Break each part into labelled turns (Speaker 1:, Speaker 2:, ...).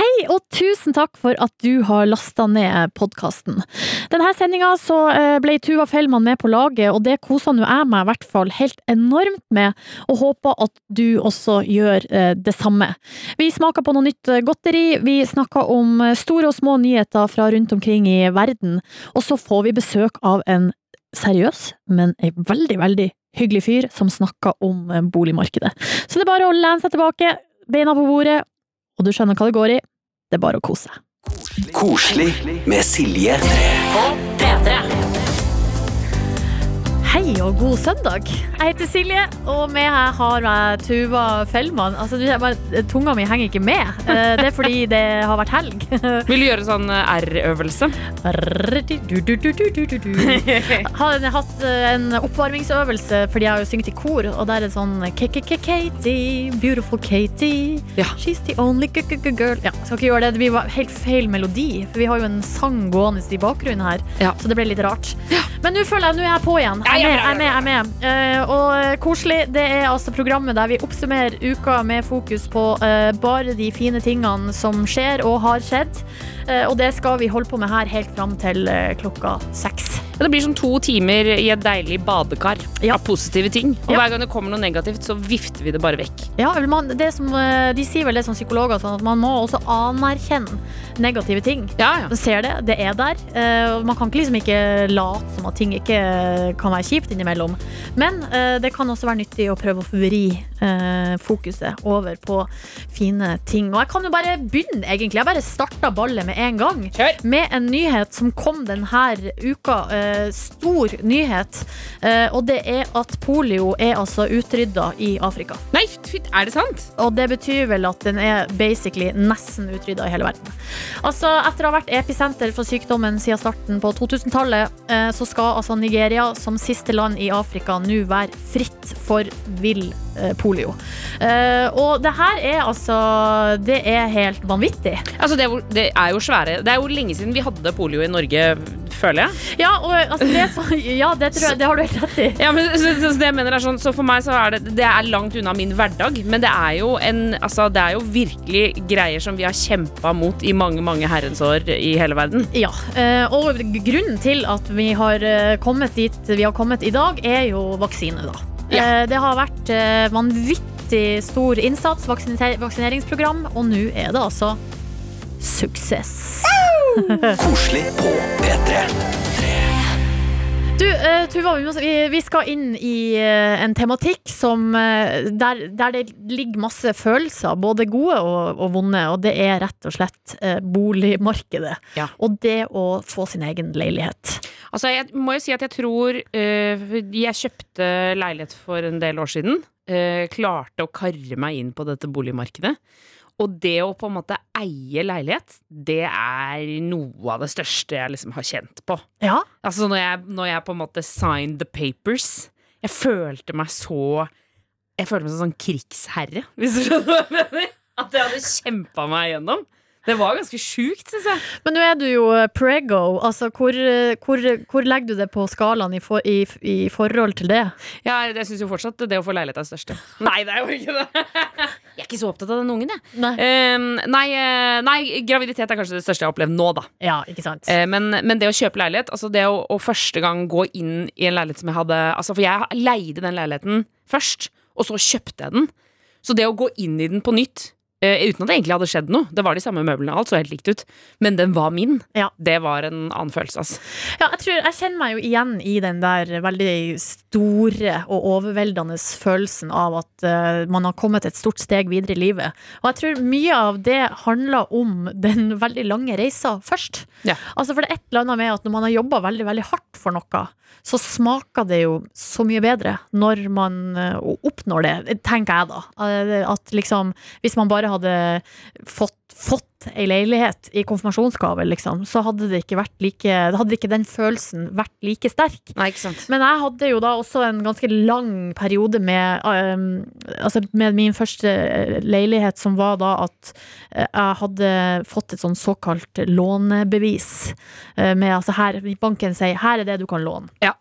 Speaker 1: Hei, og tusen takk for at du har lasta ned podkasten. Denne sendinga eh, ble Tuva Fellmann med på laget, og det kosa nå jeg meg i hvert fall helt enormt med, og håper at du også gjør eh, det samme. Vi smaka på noe nytt eh, godteri, vi snakka om store og små nyheter fra rundt omkring i verden, og så får vi besøk av en seriøs, men ei veldig, veldig hyggelig fyr som snakker om boligmarkedet. Så det er bare å lene seg tilbake, beina på bordet, og du skjønner hva det går i. Det er bare å kose seg.
Speaker 2: Koselig med Silje.
Speaker 1: Hei og god søndag. Jeg heter Silje, og med her har jeg Tuva Fellmann. Altså, tunga mi henger ikke med. Eh, Det er fordi det har vært helg.
Speaker 3: Vil du gjøre sånn eh, R-øvelse?
Speaker 1: Har hatt eh, en oppvarmingsøvelse fordi jeg har jo syngt i kor, og der er det sånn Katie, beautiful Katie. She's the only girl. Ja, skal ikke gjøre det. Det blir helt feil melodi, for vi har jo en sang gående i bakgrunnen her, så det ble litt rart. Men nå føler jeg nå er jeg på igjen. Jeg er med, jeg er med. Jeg er med. Eh, og koselig, det er altså programmet der vi oppsummerer uka med fokus på uh, bare de fine tingene som skjer og har skjedd. Eh, og det skal vi holde på med her helt fram til eh, klokka seks.
Speaker 3: Ja, det blir sånn to timer i et deilig badekar
Speaker 1: Ja.
Speaker 3: av positive ting. Og
Speaker 1: Ja.
Speaker 3: hver gang det kommer noe negativt, så vifter vi det bare vekk.
Speaker 1: Ja, man, det som, eh, de sier vel det som psykologer, sånn at man må også anerkjenne negative ting.
Speaker 3: Ja, ja.
Speaker 1: Ser det, det er der. man kan liksom ikke late som at ting ikke kan være kjipt innimellom. Men det kan også være nyttig å prøve å vri fokuset over på fine ting. Og jeg kan jo bare begynne, egentlig. Jeg bare starta ballet med en gang.
Speaker 3: Kjør!
Speaker 1: Med en nyhet som kom denne uka. Eh, stor nyhet. Eh, og det er at polio er altså utrydda i Afrika.
Speaker 3: Nei, er det sant?
Speaker 1: Og det betyr vel at den er basically nesten utrydda i hele verden. Altså, Etter å ha vært episenter for sykdommen siden starten på 2000-tallet, eh, så skal altså Nigeria som siste land i Afrika nå være fritt for vill eh, polio. Eh, og det her er altså Det er helt vanvittig.
Speaker 3: Altså, det, det er jo svære Det er jo lenge siden vi hadde polio i Norge, føler jeg.
Speaker 1: Ja, og altså, det, så, ja, det, tror jeg, det har du helt rett i.
Speaker 3: Ja, men så, så, det jeg mener er sånn, så for meg så er det Det er langt unna min hverdag, men det er jo en Altså, det er jo virkelig greier som vi har kjempa mot i mange, mange herrens år i hele verden.
Speaker 1: Ja, eh, og grunnen til at vi har eh, kommet dit vi har kommet i dag, er jo vaksine, da.
Speaker 3: Ja.
Speaker 1: Eh, Det har vært vanvittig stor innsats, vaksineringsprogram, og nå er det altså suksess.
Speaker 2: Koselig på P3.
Speaker 1: Du, uh, Tuva, vi, må, vi, vi skal inn i uh, en tematikk som, uh, der, der det ligger masse følelser, både gode og, og vonde, og det er rett og slett boligmarkedet.
Speaker 3: Ja.
Speaker 1: Og det å få sin egen leilighet.
Speaker 3: Altså, jeg må jo si at jeg tror Jeg kjøpte leilighet for en del år siden. klarte å karre meg inn på dette boligmarkedet. Og det å på en måte eie leilighet, det er noe av det største jeg liksom har kjent på.
Speaker 1: Ja,
Speaker 3: Altså når jeg, når jeg på en måte signed the papers Jeg følte meg så Jeg følte meg som sånn krigsherre, hvis du skjønner hva jeg mener. At jeg hadde kjempa meg gjennom. Det var ganske sjukt, syns jeg.
Speaker 1: Men nå er du jo eh, prego. Altså, hvor, eh, hvor, hvor legger du det på skalaen i, for, i, i forhold til det?
Speaker 3: Ja, jeg syns jo fortsatt det å få leilighet er det største. Nei, det er jo ikke det. Jeg er ikke så opptatt av den ungen, jeg.
Speaker 1: Nei.
Speaker 3: Um, nei, eh, nei, graviditet er kanskje det største jeg har opplevd nå, da.
Speaker 1: Ja, ikke sant?
Speaker 3: Men, men det å kjøpe leilighet, altså det å, å første gang gå inn i en leilighet som jeg hadde altså For jeg leide den leiligheten først, og så kjøpte jeg den. Så det å gå inn i den på nytt uten at det egentlig hadde skjedd noe, det var de samme møblene, alt så helt likt ut, men den var min,
Speaker 1: Ja.
Speaker 3: det var en annen følelse, altså.
Speaker 1: Ja, jeg, tror, jeg kjenner meg jo igjen i den der veldig store og overveldende følelsen av at uh, man har kommet et stort steg videre i livet. Og jeg tror mye av det handler om den veldig lange reisa først.
Speaker 3: Ja.
Speaker 1: Altså For det er et eller annet med at når man har jobba veldig veldig hardt for noe, så smaker det jo så mye bedre når man eh, oppnår det, tenker jeg da. Eh, At liksom, hvis man bare hadde fått, fått ei leilighet i konfirmasjonsgave, liksom, så hadde det ikke vært like hadde ikke den følelsen vært like sterk.
Speaker 3: Nei, ikke sant.
Speaker 1: Men jeg hadde jo da også en ganske lang periode med um, Altså med min første leilighet, som var da at eh, jeg hadde fått et sånn såkalt lånebevis. eh, Med altså her Banken sier 'her er det du kan låne'.
Speaker 3: Ja.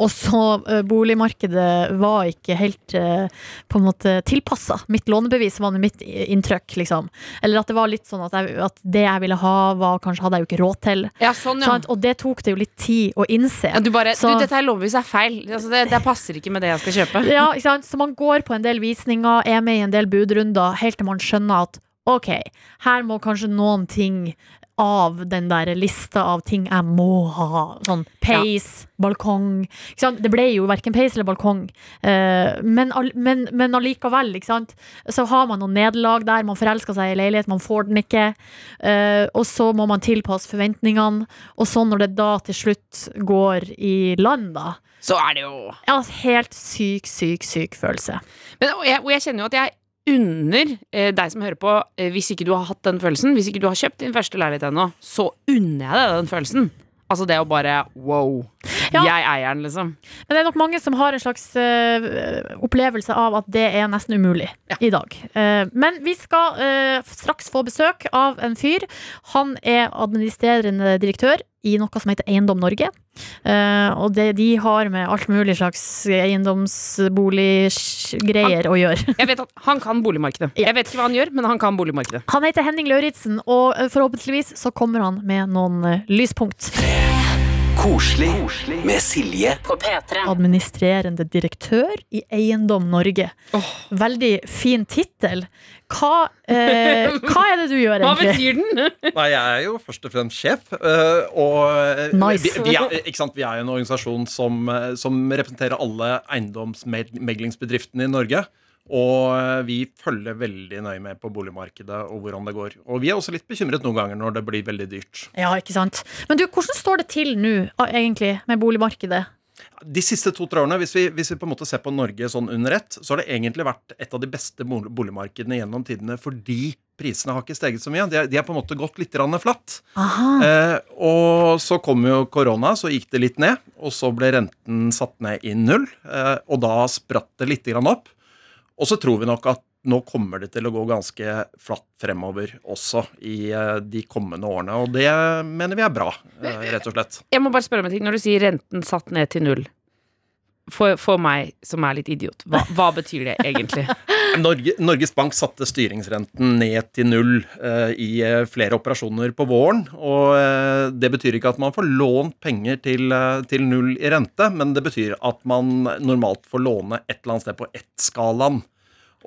Speaker 1: Og så eh, boligmarkedet var ikke helt eh, på en måte tilpassa. Mitt lånebevis var mitt inntrykk, liksom. Eller at det var litt sånn at, jeg, at det jeg ville ha, var kanskje hadde jeg jo ikke råd til.
Speaker 3: Ja, sånn, ja.
Speaker 1: Sånn, Og det tok det jo litt tid å innse.
Speaker 3: Ja, du bare,
Speaker 1: Så-
Speaker 3: du, dette lånebeviset er feil. Altså, det, det passer ikke med det jeg skal kjøpe.
Speaker 1: Ja, ikke sant? Så man går på en del visninger, er med i en del budrunder, helt til man skjønner at ok, her må kanskje noen ting av den der lista av ting jeg må ha. Sånn peis, balkong. Ikke sant? Det ble jo verken peis eller balkong. Eh, men, men, men allikevel, ikke sant. Så har man noen nederlag der. Man forelsker seg i leilighet, man får den ikke. Eh, og så må man tilpasse forventningene. Og så når det da til slutt går i land, da.
Speaker 3: Så er det jo
Speaker 1: Ja, helt syk, syk, syk følelse.
Speaker 3: Men, og, jeg, og jeg kjenner jo at jeg unner eh, deg som hører på, eh, hvis ikke du har hatt den følelsen, hvis ikke du har kjøpt din første leilighet ennå, så unner jeg deg den følelsen. Altså det å bare wow.
Speaker 1: Ja.
Speaker 3: Jeg eier den, liksom.
Speaker 1: Men det er nok mange som har en slags uh, opplevelse av at det er nesten umulig i dag. Uh, men vi skal uh, straks få besøk av en fyr. Han er administrerende direktør i noe som heter Eiendom Norge. Uh, og det, de har med alt mulig slags eiendomsboliggreier å gjøre.
Speaker 3: Jeg vet at han kan boligmarkedet.
Speaker 1: Ja.
Speaker 3: Jeg vet ikke hva han gjør, men han kan boligmarkedet.
Speaker 1: Han heter Henning Lauritzen, og forhåpentligvis så kommer han med noen lyspunkt. lyspunkt.
Speaker 2: Koselig med Silje.
Speaker 4: På P3.
Speaker 1: Administrerende direktør i Eiendom Norge.
Speaker 3: Oh.
Speaker 1: Veldig fin tittel. Hva, eh, hva er det du gjør, egentlig?
Speaker 3: Hva betyr den?
Speaker 5: Nei, jeg er jo først og fremst sjef. øh, og øh,
Speaker 1: Nice.
Speaker 5: vi, vi, er, ikke sant? vi er en organisasjon som, øh, som representerer alle eiendomsmeglingsbedriftene i Norge. Og øh, vi følger veldig nøye med på boligmarkedet og hvordan det går. Og vi er også litt bekymret noen ganger når det blir veldig dyrt.
Speaker 1: Ja, ikke sant. Men du, hvordan står det til nå, egentlig, med boligmarkedet?
Speaker 5: De siste to-tre årene, hvis vi, hvis vi på en måte ser på Norge sånn under ett, så har det egentlig vært et av de beste boligmarkedene gjennom tidene fordi prisene har ikke steget så mye. De, er- de er på en måte gått litt flatt. Eh, og så kom jo korona, så gikk det litt ned. Og så ble renten satt ned i null, eh, og da spratt det litt opp. Og så tror vi nok at nå kommer det til å gå ganske flatt fremover også i eh, de kommende årene. Og det mener vi er bra, eh, rett og slett.
Speaker 3: Jeg må bare spørre om en ting. Når du sier renten satt ned til null, for, for meg som er litt idiot, hva, hva betyr det egentlig?
Speaker 5: Norge, Norges Bank satte styringsrenten ned til null eh, i eh, flere operasjoner på våren. Og eh, det betyr ikke at man får lånt penger til, eh, til null i rente, men det betyr at man normalt får låne et eller annet sted på ett skalaen.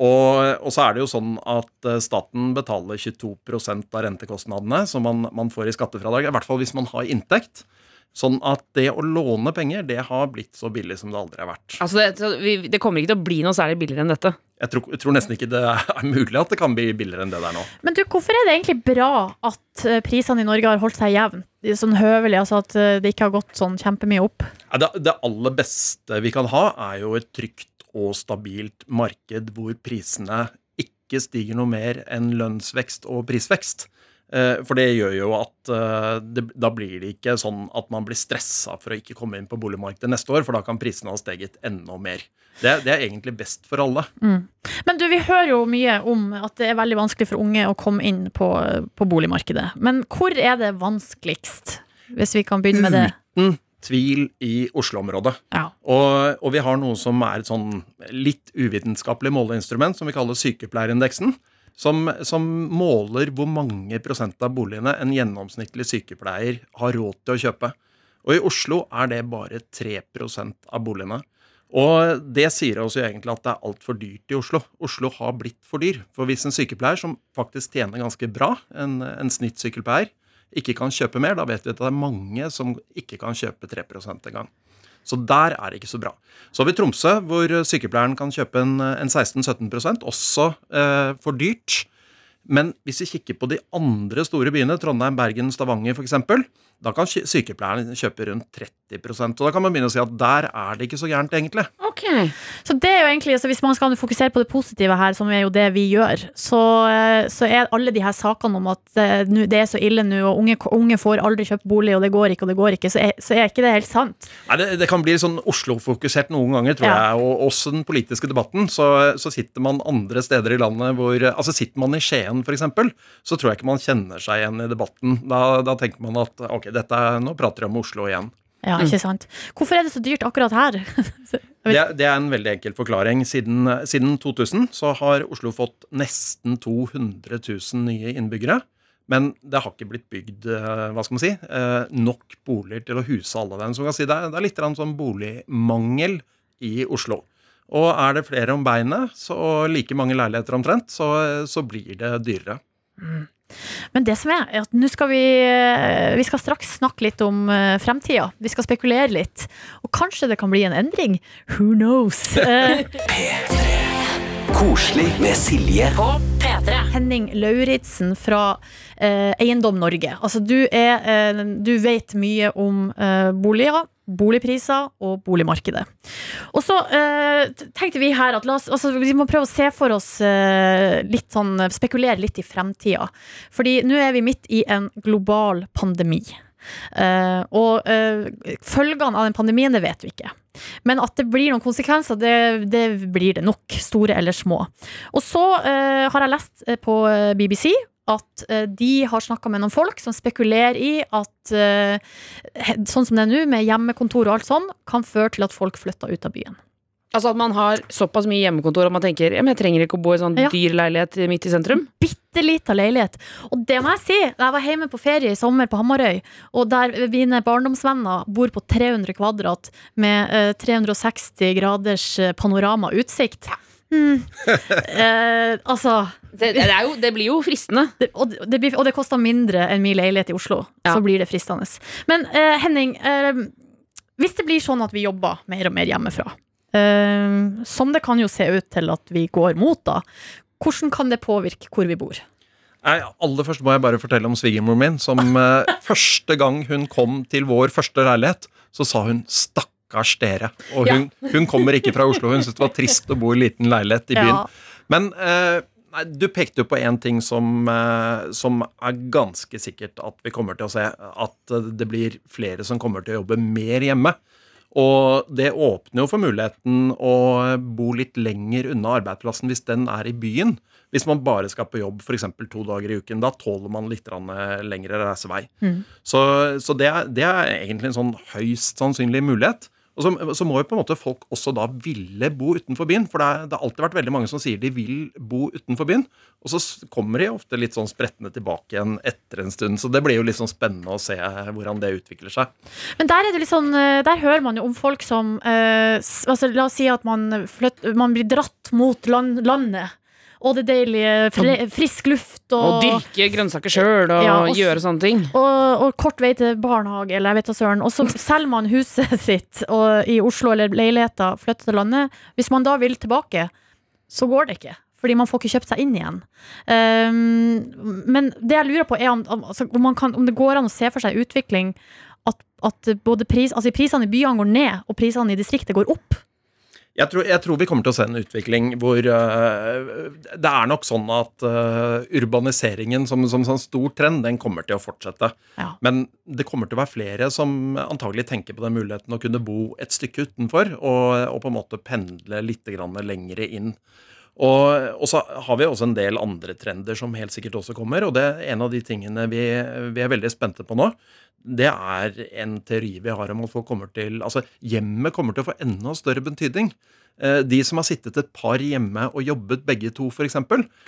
Speaker 5: Og, og så er det jo sånn at eh, staten betaler 22% av rentekostnadene som man, man får i skattefradrag, i hvert fall hvis man har inntekt. Sånn at det å låne penger, det har blitt så billig som det aldri har vært.
Speaker 3: Altså det, det kommer ikke til å bli noe særlig billigere enn dette.
Speaker 5: Jeg tror, jeg tror nesten ikke det er mulig at det kan bli billigere enn det der nå.
Speaker 1: Men du, hvorfor er det egentlig bra at eh, prisene i Norge har holdt seg jevnt? Sånn høvelig, altså at eh, det ikke har gått sånn kjempemye opp?
Speaker 5: Det, det aller beste vi kan ha, er jo et trygt og stabilt marked hvor prisene ikke stiger noe mer enn lønnsvekst og prisvekst. Eh, For det gjør jo at eh, det, da blir det ikke sånn at man blir stressa for å ikke komme inn på boligmarkedet neste år, for da kan prisene ha steget enda mer. Det, det er egentlig best for alle.
Speaker 1: Men du, vi hører jo mye om at det er veldig vanskelig for unge å komme inn på, på boligmarkedet. Men hvor er det vanskeligst? Hvis vi kan begynne med det.
Speaker 5: Uten tvil i Oslo-området.
Speaker 1: Ja.
Speaker 5: Og, og vi har noe som er et sånn litt uvitenskapelig måleinstrument, som vi kaller sykepleierindeksen. Som, som måler hvor mange prosent av boligene en gjennomsnittlig sykepleier har råd til å kjøpe. Og i Oslo er det bare 3% av boligene. Og det sier oss jo egentlig at det er altfor dyrt i Oslo. Oslo har blitt for dyr. For hvis en sykepleier som faktisk tjener ganske bra, en, en snittsykepleier, ikke kan kjøpe mer, da vet vi at det er mange som ikke kan kjøpe 3% engang. Så der er det ikke så bra. Så har vi Tromsø, hvor sykepleieren kan kjøpe en, en 16-17% også eh, for dyrt. Men hvis vi kikker på de andre store byene, Trondheim, Bergen, Stavanger f.eks., da kan sy- sykepleieren kjøpe rundt 30% Og da kan man begynne å si at der er det ikke så gærent, egentlig.
Speaker 3: Ok.
Speaker 1: Så det er jo egentlig, så Hvis man skal fokusere på det positive her, som er jo det vi gjør, så, eh, så er alle de her sakene om at eh, det er så ille nå, og unge, unge får aldri kjøpt bolig, og det går ikke, og det går ikke, så er, så er ikke det helt sant.
Speaker 5: Nei, det, det kan bli sånn Oslo-fokusert noen ganger, tror
Speaker 1: Ja.
Speaker 5: jeg. Og også den politiske debatten. Så, så sitter man andre steder i landet hvor Altså sitter man i Skien, f.eks., så tror jeg ikke man kjenner seg igjen i debatten. Da, da tenker man at ok, dette, er- nå prater jeg om Oslo igjen.
Speaker 1: Ja, ikke sant. Hvorfor er det så dyrt akkurat her?
Speaker 5: Det, det er en veldig enkel forklaring. Siden, siden 2000 så har Oslo fått nesten 200 000 nye innbyggere. Men det har ikke blitt bygd eh, hva skal man si, eh, nok boliger til å huse alle dem. Så man kan si det er, det er litt sånn boligmangel i Oslo. Og er det flere om beinet, så og like mange leiligheter omtrent, så, så blir det dyrere.
Speaker 1: Men det som er, er at nå skal vi eh, Vi skal straks snakke litt om eh, fremtida. Vi skal spekulere litt. Og kanskje det kan bli en endring. Who knows? Eh,
Speaker 2: Koselig med Silje.
Speaker 1: Henning Lauritzen fra eh, Eiendom Norge. Altså, du, er, eh, du vet mye om eh, boliger, boligpriser og boligmarkedet. Og så eh, tenkte vi her at oss, altså, vi må prøve å se for oss eh, litt sånn Spekulere litt i fremtida. Fordi nå er vi midt i en global pandemi. Eh, og eh, følgene av den pandemien, det vet vi ikke. Men at det blir noen konsekvenser, det, det blir det nok. Store eller små. Og så eh, har jeg lest eh, på BBC at eh, de har snakka med noen folk som spekulerer i at eh, sånn som det er nå, med hjemmekontor og alt sånn, kan føre til at folk flytter ut av byen.
Speaker 3: Altså at man har såpass mye hjemmekontor at man tenker jeg trenger ikke å bo i sånn
Speaker 1: Ja.
Speaker 3: dyr leilighet midt i sentrum.
Speaker 1: Bitte lita leilighet. Og det må jeg si, da jeg var hjemme på ferie i sommer på Hamarøy, og der mine barndomsvenner bor på 300 kvadrat med eh, 360 graders eh, panoramautsikt. Hmm. Eh, altså
Speaker 3: Det, det, er jo, det blir jo fristende.
Speaker 1: det, og, det blir, og det koster mindre enn min leilighet i Oslo.
Speaker 3: Ja.
Speaker 1: Så blir det fristende. Men eh, Henning, eh, hvis det blir sånn at vi jobber mer og mer hjemmefra, eh, som det kan jo se ut til at vi går mot da, hvordan kan det påvirke hvor vi bor?
Speaker 5: Nei, Aller først må jeg bare fortelle om svigermoren min, som eh, første gang hun kom til vår første leilighet, så sa hun 'stakkars dere'. Og hun, hun kommer ikke fra Oslo, hun syntes det var trist å bo i liten leilighet i byen.
Speaker 1: Ja.
Speaker 5: Men eh, du pekte jo på én ting som, eh, som er ganske sikkert at vi kommer til å se. At det blir flere som kommer til å jobbe mer hjemme. Og det åpner jo for muligheten å bo litt lenger unna arbeidsplassen hvis den er i byen. Hvis man bare skal på jobb f.eks. to dager i uken. Da tåler man litt eh, lengre reisevei.
Speaker 1: Mm.
Speaker 5: Så, så det, er, det er egentlig en sånn høyst sannsynlig mulighet. Og så, så må jo på en måte folk også da ville bo utenfor byen. For det, det har alltid vært veldig mange som sier de vil bo utenfor byen. Og så kommer de ofte litt sånn sprettende tilbake igjen etter en stund. Så det blir jo litt sånn spennende å se hvordan det utvikler seg.
Speaker 1: Men der, er det litt sånn, eh, der hører man jo om folk som eh, altså, La oss si at man, flytt, man blir dratt mot land, landet. Og det deilige fre, frisk luft
Speaker 3: Og
Speaker 1: og,
Speaker 3: dyrke grønnsaker sjøl og
Speaker 1: Ja, og
Speaker 3: gjøre sånne ting.
Speaker 1: og, og kort vei til barnehage, eller jeg vet da søren. Og så selger man huset sitt i Oslo eller leiligheter, flytter til landet. Hvis man da vil tilbake, så går det ikke. Fordi man får ikke kjøpt seg inn igjen. Um, men det jeg lurer på, er om, altså, om, man kan, om det går an å se for seg utvikling at, at både pris, altså prisene i byene går ned, og prisene i distriktet går opp.
Speaker 5: Jeg tror, jeg tror vi kommer til å se en utvikling hvor uh, Det er nok sånn at uh, urbaniseringen som, som som, stor trend, den kommer til å fortsette.
Speaker 1: Ja.
Speaker 5: Men det kommer til å være flere som antagelig tenker på den muligheten å kunne bo et stykke utenfor, og, og på en måte pendle litt grann lengre inn. Og, og så har vi også en del andre trender som helt sikkert også kommer. Og det er en av de tingene vi, vi er veldig spente på nå. Det er en teori vi har om at folk kommer til Altså, hjemmet kommer til å få enda større betydning. Eh, De som har sittet et par hjemme og jobbet begge to, f.eks.,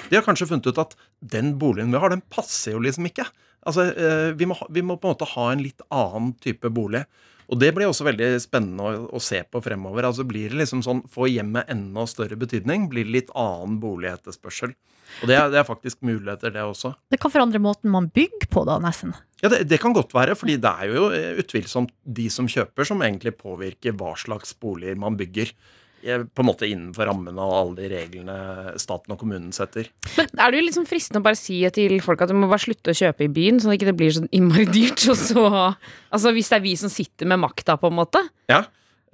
Speaker 5: de har kanskje funnet ut at den boligen vi har, den passer jo liksom ikke. Altså, eh, vi må, vi må på en måte ha en litt annen type bolig. Og det blir også veldig spennende å, å se på fremover. Altså Blir det liksom sånn, Får hjemmet enda større betydning? Blir det litt annen boligetterspørsel? Og det er, det er faktisk muligheter, det også.
Speaker 1: Det kan forandre måten man bygger på, da, nesten.
Speaker 5: Ja, det, det kan godt være, fordi det er jo utvilsomt de som kjøper, som egentlig påvirker hva slags boliger man bygger. På en måte innenfor rammene av alle de reglene staten og kommunen setter.
Speaker 3: Men er det jo liksom fristende å bare si til folk at du må bare slutte å kjøpe i byen, sånn at det ikke blir så innmari dyrt. Og så, altså Hvis det er vi som sitter med makta, på en måte.
Speaker 5: Ja.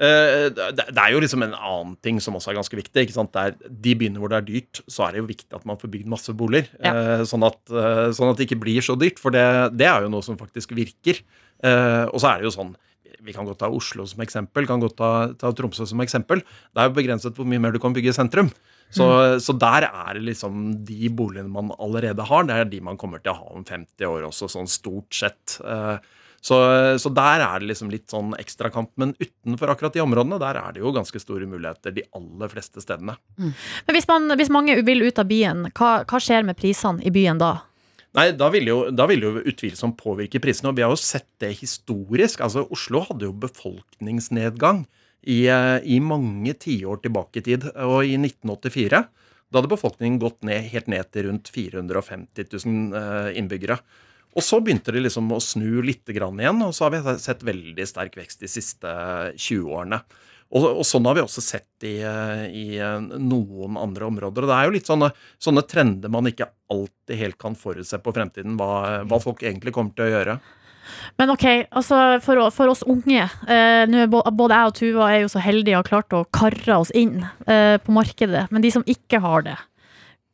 Speaker 5: Eh, Det er jo liksom en annen ting som også er ganske viktig. ikke sant? Er, de byene hvor det er dyrt, så er det jo viktig at man får bygd masse boliger.
Speaker 3: Ja.
Speaker 5: eh, Sånn, at, eh, sånn at det ikke blir så dyrt. For det, det er jo noe som faktisk virker. Og så er det jo sånn Vi kan godt ta Oslo som eksempel, kan godt ta, ta Tromsø som eksempel. Det er jo begrenset hvor mye mer du kan bygge i sentrum. Så, så der er det liksom de boligene man allerede har, det er de man kommer til å ha om 50 år også, sånn stort sett. Eh, Så, så der er det liksom litt sånn ekstrakamp. Men utenfor akkurat de områdene, der er det jo ganske store muligheter de aller fleste stedene.
Speaker 1: Men hvis, man, hvis mange vil ut av byen, hva, hva skjer med prisene i byen da?
Speaker 5: Nei, da ville jo, da vil jo utvilsomt påvirke prisene. Og vi har jo sett det historisk. Altså, Oslo hadde jo befolkningsnedgang i, eh, i mange tiår tilbake i tid. Og i 1984 da hadde befolkningen gått ned, helt ned til rundt 450 000 eh, innbyggere. Og så begynte det liksom å snu litt igjen, og så har vi sett veldig sterk vekst de siste 20 årene. Og, og sånn har vi også sett i, eh, i eh, noen andre områder. Og det er jo litt sånne, sånne trender man ikke alltid helt kan forutse på fremtiden, hva, hva folk egentlig kommer til å gjøre.
Speaker 1: Men ok, altså for, for oss unge eh, nå Både jeg og Tuva er jo så heldige og har klart å karre oss inn eh, på markedet. Men de som ikke har det,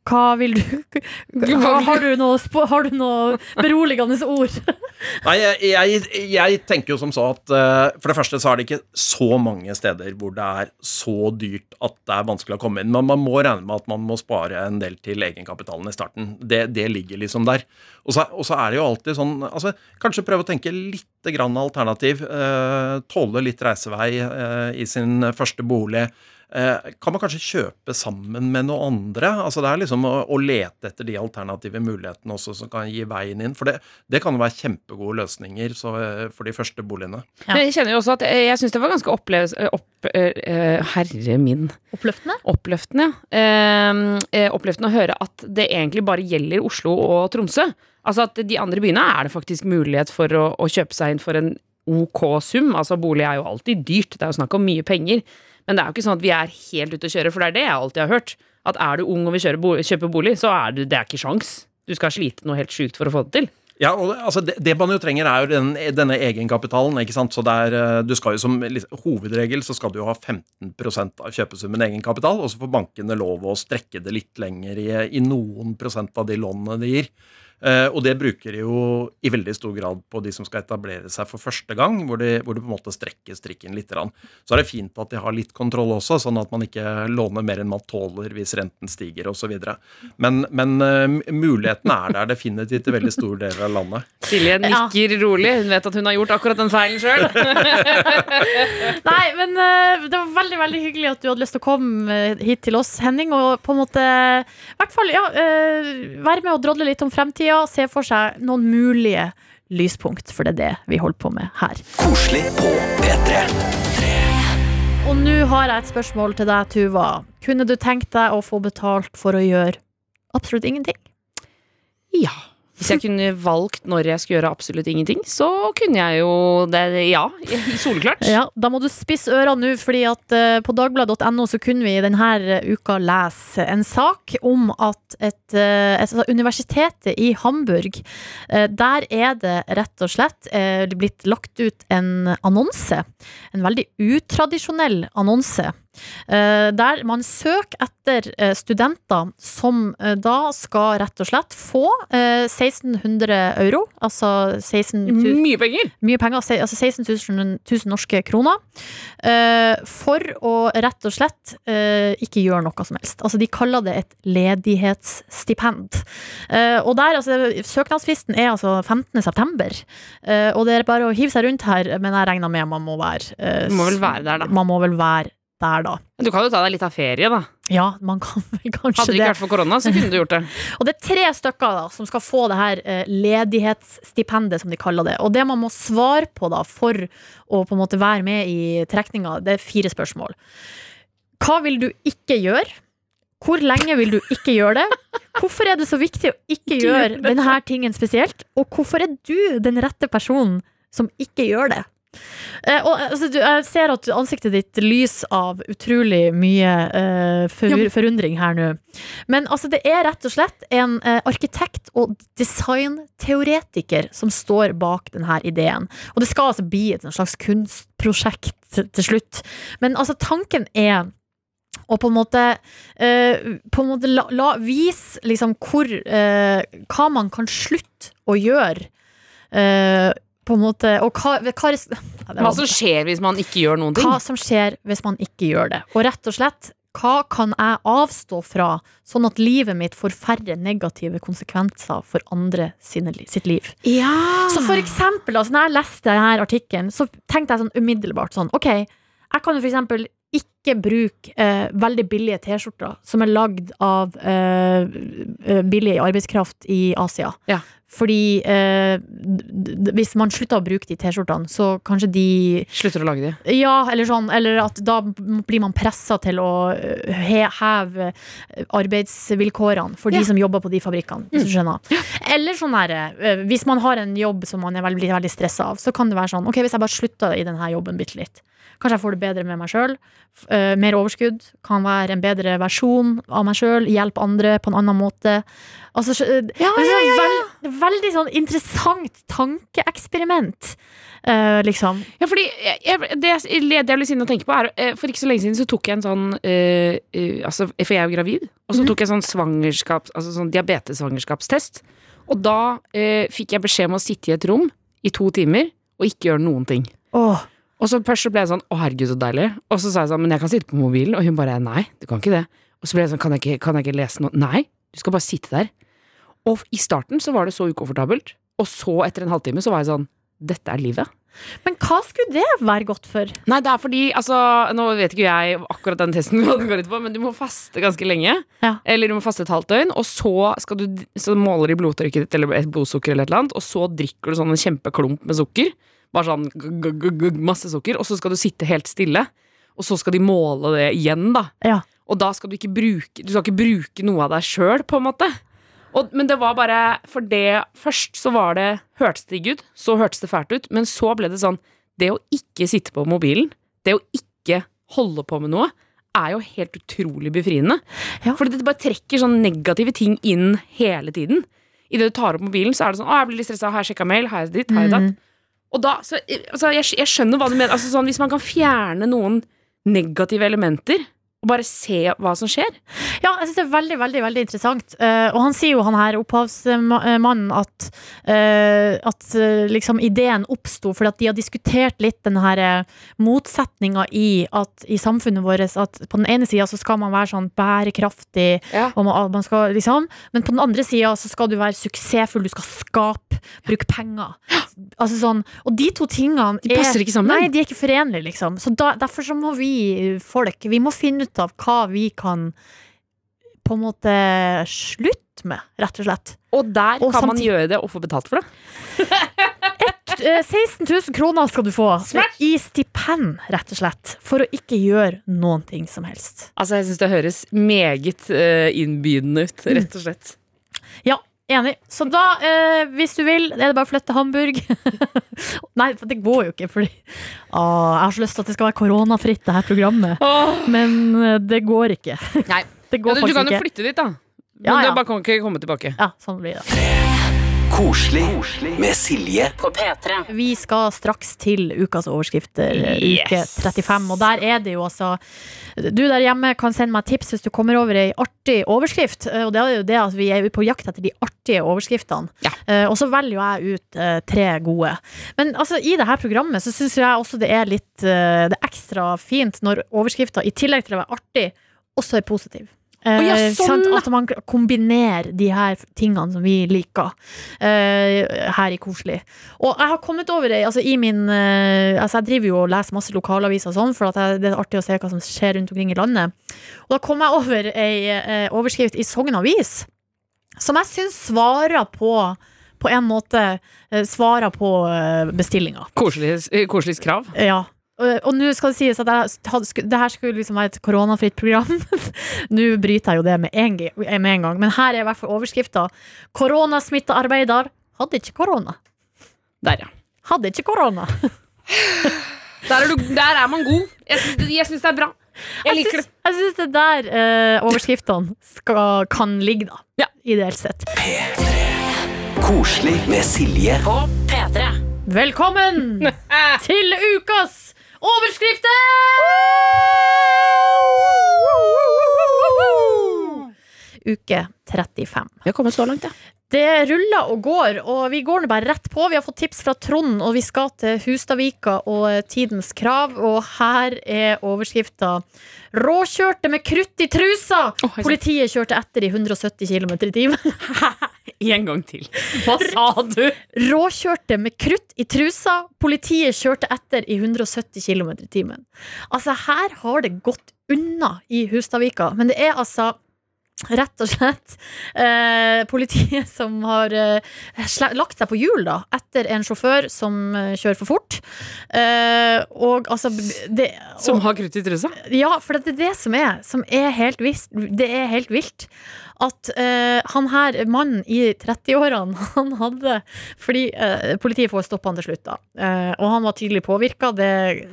Speaker 1: hva vil du har, du har du noe beroligende ord?
Speaker 5: Nei, jeg, jeg, jeg tenker jo som så at uh, for det første så er det ikke så mange steder hvor det er så dyrt at det er vanskelig å komme inn. Men man må regne med at man må spare en del til egenkapitalen i starten. Det, det ligger liksom der. Og så, og så er det jo alltid sånn altså, Kanskje prøve å tenke litt grann alternativ. Uh, tåle litt reisevei uh, i sin første bolig. Eh, kan man kanskje kjøpe sammen med noen andre? Altså Det er liksom å, å lete etter de alternative mulighetene også som kan gi veien inn. For det, det kan jo være kjempegode løsninger så, eh, for de første boligene.
Speaker 1: Ja.
Speaker 3: Men jeg kjenner jo også at jeg, syns det var ganske oppleves... Opp, eh, eh, herre min.
Speaker 1: Oppløftende?
Speaker 3: Oppløftende, ja. Eh, eh, oppløftende å høre at det egentlig bare gjelder Oslo og Tromsø. Altså at de andre byene er det faktisk mulighet for å, å kjøpe seg inn for en ok sum. Altså bolig er jo alltid dyrt, det er jo snakk om mye penger. Men det er jo ikke sånn at vi er helt ute å kjøre, for det er det jeg alltid har hørt. At er du ung og vil kjøpe bolig, så er du, det er ikke sjans. Du skal slite noe helt sjukt for å få det til.
Speaker 5: Ja, og altså det, det man jo trenger, er jo den, denne egenkapitalen. ikke sant? Så det er, eh, du skal jo som Hovedregel så skal du jo ha 15% av kjøpesummen egenkapital, og så får bankene lov å strekke det litt lenger i, i noen prosent av de lånene de gir. Eh, og det bruker de jo i veldig stor grad på de som skal etablere seg for første gang, hvor de, hvor de på en måte strekker strikken litt. Så er det fint at de har litt kontroll også, sånn at man ikke låner mer enn man tåler hvis renten stiger osv. Men, men eh, muligheten er der definitivt i veldig store deler av landet.
Speaker 3: Silje nikker rolig. Hun vet at hun har gjort akkurat den feilen sjøl.
Speaker 1: Nei, men eh, det var veldig veldig hyggelig at du hadde lyst til å komme hit til oss, Henning. Og på en måte i hvert fall, ja, være med og drodle litt om fremtida. Se for seg noen mulige lyspunkt, for det er det vi holder på med her.
Speaker 2: Koselig på P3.
Speaker 1: Og nå har jeg et spørsmål til deg, Tuva. Kunne du tenkt deg å få betalt for å gjøre absolutt ingenting?
Speaker 3: Ja. Hvis jeg kunne valgt når jeg skulle gjøre absolutt ingenting, så kunne jeg jo det. Ja, soleklart.
Speaker 1: Ja, Da må du spisse ørene nå, fordi at eh, på dagbladet.no så kunne vi denne uka lese en sak om at et, eh, et altså universitetet i Hamburg, eh, der er det rett og slett eh, blitt lagt ut en annonse. En veldig utradisjonell annonse. Eh, Der man søker etter eh, studenter som eh, da skal rett og slett få eh, 1600 euro, altså 16 000
Speaker 3: Mye penger!
Speaker 1: mye penger, altså 16 000, 000 norske kroner, for å rett og slett ikke gjøre noe som helst. Altså, de kaller det et ledighetsstipend. Og der, altså, søknadsfristen er altså 15. september, og det er bare å hive seg rundt her, men jeg regner med man må være
Speaker 3: Man må vel være der, da.
Speaker 1: Man må vel være der, da.
Speaker 3: Du kan jo ta deg litt av ferie, da.
Speaker 1: Ja, man kan vel kanskje
Speaker 3: Hadde det ikke vært for korona, så kunne du gjort det.
Speaker 1: Og det er tre stykker da, som skal få det her eh, ledighetsstipendet, som de kaller det. Og det man må svare på da, for å på en måte være med i trekninga, det er fire spørsmål. Hva vil du ikke gjøre? Hvor lenge vil du ikke gjøre det? Hvorfor er det så viktig å ikke gjøre denne tingen spesielt? Og hvorfor er du den rette personen som ikke gjør det? Eh, og, altså, du, jeg ser at ansiktet ditt lyser av utrolig mye uh, for,
Speaker 3: Ja.
Speaker 1: forundring her nå. Men altså, det er rett og slett en uh, arkitekt og designteoretiker som står bak denne ideen. Og det skal altså bli et sånn slags kunstprosjekt til, slutt. Men altså, tanken er å på en måte, eh, på en måte la, la vise liksom hvor eh, Hva man kan slutte å gjøre. Eh, på en måte, og hva, hva
Speaker 3: Hva som skjer hvis man ikke gjør noen ting.
Speaker 1: hva som skjer hvis man ikke gjør det. Og rett og slett, hva kan jeg avstå fra, sånn at livet mitt får færre negative konsekvenser for andre sine, sitt liv? Ja. Så for eksempel, altså, når jeg leste denne artikkelen, så tenkte jeg sånn umiddelbart sånn Ok, jeg kan jo for eksempel ikke bruke eh, veldig billige T-skjorter som er lagd av eh, eh, billig arbeidskraft i Asia.
Speaker 3: Ja.
Speaker 1: Fordi eh, hvis man slutter å bruke de T-skjortene, så kanskje de
Speaker 3: Slutter å lage de.
Speaker 1: ja, eller sånn, eller at da blir man pressa til å øh, he heve arbeidsvilkårene for de som jobber på de fabrikkene. Hvis du skjønner. Eller sånn her, øh, hvis man har en jobb som man er veldig, veldig stressa av, så kan det være sånn Ok, hvis jeg bare slutter i denne jobben bitte litt. Kanskje jeg får det bedre med meg sjøl. mer overskudd. Kan være en bedre versjon av meg sjøl. Hjelpe andre på en annen måte. Altså, ja, ja, ja, sånn veld, veldig sånn interessant tankeeksperiment, uh, liksom.
Speaker 3: Ja, fordi jeg, jeg, det, jeg- det jeg ble sinne å tenke på er eh, For ikke så lenge siden så tok jeg en sånn eh, eh, altså, For jeg er jo gravid. Og så
Speaker 1: Mhm.
Speaker 3: tok jeg sånn svangerskaps Altså sånn diabetessvangerskapstest. Og da eh, fikk jeg beskjed om å sitte i et rom i to timer og ikke gjøre noen ting.
Speaker 1: Åh,
Speaker 3: Og så først så ble jeg sånn Å, herregud, så deilig. Og så sa jeg sånn Men jeg kan sitte på mobilen. Og hun bare Nei, du kan ikke det. Og så ble jeg sånn Kan jeg ikke, kan jeg ikke lese noe? Nei, du skal bare sitte der. Og i starten så var det så ukomfortabelt. Og så, etter en halvtime, så var jeg sånn Dette er livet.
Speaker 1: Men hva skulle det være godt for?
Speaker 3: Nei, det er fordi, altså Nå vet ikke jeg akkurat den testen hva den går ut på, men du må faste ganske lenge.
Speaker 1: Ja.
Speaker 3: Eller du må faste et halvt døgn, og så, skal du, så måler de blodtrykket ditt eller et blodsukker eller et eller annet, og så drikker du sånn en kjempeklump med sukker. Bare sånn masse sukker, og så skal du sitte helt stille. Og så skal de måle det igjen, da.
Speaker 1: Ja.
Speaker 3: Og da skal du ikke bruke Du skal ikke bruke noe av deg sjøl, på en måte. Og, men det var bare For det Først så var det Hørtes det digg ut, så hørtes det fælt ut, men så ble det sånn Det å ikke sitte på mobilen, det å ikke holde på med noe, er jo helt utrolig befriende.
Speaker 1: Ja.
Speaker 3: For det bare trekker sånn negative ting inn hele tiden. Idet du tar opp mobilen, så er det sånn Å, jeg blir litt stressa. Har jeg sjekka mail? Har jeg ditt? Har jeg datt?
Speaker 1: Mm.
Speaker 3: Og da, så, altså, jeg, jeg skjønner hva du mener. Altså, sånn, hvis man kan fjerne noen negative elementer, og bare se hva som skjer.
Speaker 1: Ja, jeg synes det er veldig, veldig veldig interessant. Uh, og han sier jo, han her opphavsmannen, at, uh, at uh, liksom ideen oppsto fordi at de har diskutert litt den her motsetninga i i samfunnet vårt at på den ene sida så skal man være sånn bærekraftig,
Speaker 3: Ja.
Speaker 1: og man, man skal liksom Men på den andre sida så skal du være suksessfull, du skal skape, bruke penger. Altså sånn, og de to tingene
Speaker 3: De passer ikke sammen.
Speaker 1: Nei, de er ikke forenlige, liksom. Så da, derfor så må vi folk Vi må finne ut av hva vi kan på en måte slutte med, rett og slett.
Speaker 3: Og der
Speaker 1: Og
Speaker 3: kan man gjøre det og få betalt for det.
Speaker 1: Eh, 16 000 kroner skal du få
Speaker 3: Smash!
Speaker 1: i stipend, rett og slett. For å ikke gjøre noen ting som helst.
Speaker 3: Altså, jeg syns det høres meget eh, innbydende ut, rett og slett.
Speaker 1: Ja, enig. Så da, eh, hvis du vil, er det bare å flytte til Hamburg. Nei, for det går jo ikke, fordi å, Jeg har så lyst til at det skal være koronafritt, det her programmet. Men eh, det går ikke.
Speaker 3: Nei.
Speaker 1: Det
Speaker 3: Ja,
Speaker 1: går
Speaker 3: du, du kan jo
Speaker 1: ikke.
Speaker 3: flytte dit, da. Men
Speaker 1: Ja, ja.
Speaker 3: du bare kan ikke komme tilbake.
Speaker 1: Ja, sånn blir det.
Speaker 2: Koselig med Silje. på P3.
Speaker 1: Vi skal straks til ukas overskrifter,
Speaker 3: Yes.
Speaker 1: uke 35. Og der er det jo altså Du der hjemme kan sende meg tips hvis du kommer over ei artig overskrift. eh, Og det er jo det at vi er på jakt etter de artige overskriftene.
Speaker 3: Ja.
Speaker 1: Eh, Og så velger jo jeg ut eh, tre gode. Men altså, i det her programmet så syns jeg også det er litt eh, Det er ekstra fint når overskrifta, i tillegg til å være artig, også er positiv. Eh,
Speaker 3: ja, sånn.
Speaker 1: At man kombinerer de her tingene som vi liker uh, her i Koselig. Og jeg har kommet over ei altså i min eh, altså Jeg driver jo og leser masse lokalaviser og sånn, for jeg, det er artig å se hva som skjer rundt omkring i landet. Og da kom jeg over ei uh, overskrift i Sogn Avis som jeg syns svarer på på en måte svarer på bestillinga.
Speaker 3: Koselig, eh, koselig krav.
Speaker 1: Ja. Og nå skal det sies at jeg det her skulle liksom være et koronafritt program. nå bryter jeg jo det med en, med en gang, men her er i hvert fall overskrifta 'Koronasmittearbeider hadde ikke korona'.
Speaker 3: Der, ja.
Speaker 1: Hadde ikke korona.
Speaker 3: Der er, du, der er man god. Jeg syns, det- jeg syns det er bra. Jeg liker det.
Speaker 1: syns, jeg syns det er der eh, overskriftene skal, kan ligge, da.
Speaker 3: Ja.
Speaker 1: Ideelt sett.
Speaker 2: Koselig med Silje.
Speaker 1: Velkommen til ukas overskrifter! Uke 35.
Speaker 3: Vi har kommet så langt, ja.
Speaker 1: Det ruller og går, og vi går nå bare rett på. Vi har fått tips fra Trond, og vi skal til Hustadvika og Tidens Krav. Og her er overskrifta 'Råkjørte med krutt i trusa'! Politiet kjørte etter i 170 km i timen.
Speaker 3: En gang til. Hva sa du?
Speaker 1: Råkjørte med krutt i trusa. Politiet kjørte etter i 170 km i timen. Altså, her har det gått unna i Hustadvika. Men det er altså Rett og slett eh, politiet som har eh, lagt seg på hjul da, etter en sjåfør som eh, kjører for fort. Eh, og altså det,
Speaker 3: Som har krutt i trusa?
Speaker 1: ja, for det er det som er, som er helt. Det er helt vilt. At eh, han her, mannen i 30-årene, han hadde Fordi eh, politiet får stoppe han til slutt, da. Eh, og han var tydelig påvirka, det,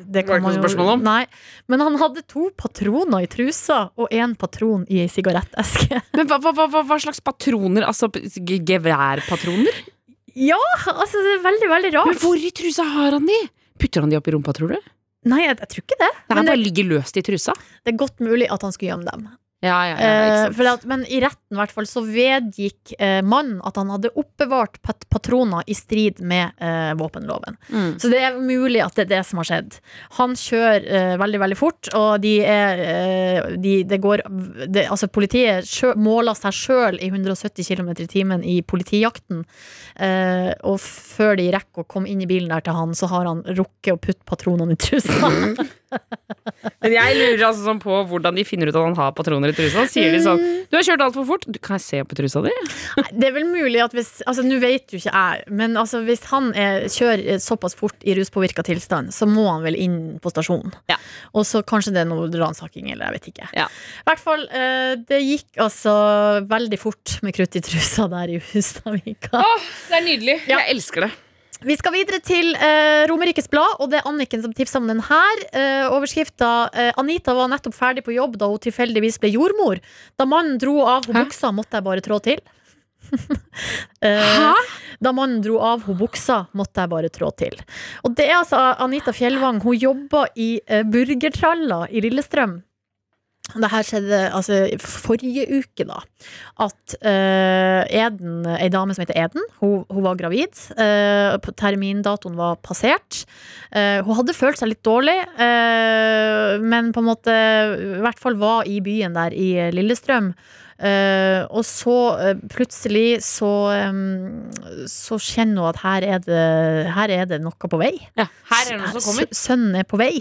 Speaker 1: det kan man jo
Speaker 3: om?
Speaker 1: Nei. Men han hadde to patroner i trusa og én patron i ei sigaretteske.
Speaker 3: Men hva, hva, hva, hva slags patroner? Altså geværpatroner?
Speaker 1: ja, altså, det er veldig, veldig rart.
Speaker 3: Men hvor i trusa har han de? Putter han de opp i rumpa, tror du?
Speaker 1: Nei, jeg, jeg tror ikke det.
Speaker 3: Nei, han bare ligger løst i trusa?
Speaker 1: det er godt mulig at han skulle gjemme dem.
Speaker 3: Ja, ja, ja,
Speaker 1: Eh, at, men i retten hvert fall, så vedgikk eh, mannen at han hadde oppbevart pat patroner i strid med eh, våpenloven.
Speaker 3: Mm.
Speaker 1: Så det er mulig at det er det som har skjedd. Han kjører eh, veldig, veldig fort, og de er eh, de, det går, det, Altså, politiet sjø, måler seg sjøl i 170 km i timen i politijakten. Eh, og før de rekker å komme inn i bilen der til han, så har han rukket å putte patronene i trusa.
Speaker 3: Men jeg lurer altså sånn på hvordan de finner ut at han har patroner i trusa. Sier de sånn 'Du har kjørt altfor fort. Du, kan jeg se på trusa di?'
Speaker 1: Det er vel mulig at hvis Altså, nå vet jo ikke jeg, men altså, hvis han er, kjører såpass fort i ruspåvirka tilstand, så må han vel inn på stasjonen.
Speaker 3: Ja.
Speaker 1: Og så kanskje det er noe ransaking, eller jeg vet ikke.
Speaker 3: Ja.
Speaker 1: I hvert fall, eh, det gikk altså veldig fort med krutt i trusa der i Hustadvika.
Speaker 3: Det er nydelig.
Speaker 1: Ja.
Speaker 3: Jeg elsker det.
Speaker 1: Vi skal videre til eh, Romerikes Blad, og det er Anniken som tipsa om den her. Eh, overskrifta eh, Anita var nettopp ferdig på jobb da hun tilfeldigvis ble jordmor. Da mannen dro av hun buksa, måtte jeg bare trå til. Eh, Da mannen dro av hun buksa, måtte jeg bare trå til. Og det er altså Anita Fjellvang. Hun jobber i uh, Burgertralla i Lillestrøm. Det her skjedde altså forrige uke, da. At uh, Eden, ei dame som heter Eden, hun, hun var gravid. Uh, termindatoen var passert. Uh, hun hadde følt seg litt dårlig, men på en måte i hvert fall var i byen der i Lillestrøm. Eh, og så eh, plutselig så Så kjenner hun at her er det, her er det noe på vei.
Speaker 3: Ja, her er det noe som kommer.
Speaker 1: Sønnen er på vei.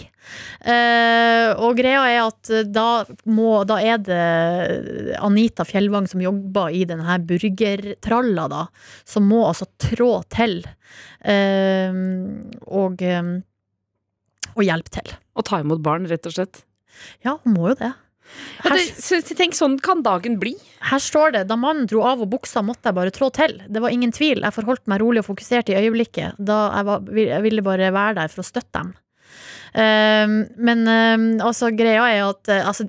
Speaker 1: Eh, og greia er at da, må, da er det Anita Fjellvang som jobber i denne burgertralla, da, som må altså trå til. og, og hjelpe til.
Speaker 3: Og ta imot barn, rett og slett.
Speaker 1: Ja, hun må jo det.
Speaker 3: Ja,
Speaker 1: Her,
Speaker 3: det tenk, sånn kan dagen bli.
Speaker 1: her står det da mannen dro av og buksa, måtte jeg bare trå til. Det var ingen tvil. Jeg forholdt meg rolig og fokusert i øyeblikket. Da jeg, var, jeg ville bare være der for å støtte dem. Ehm, men ehm, altså, greia er at eh, altså,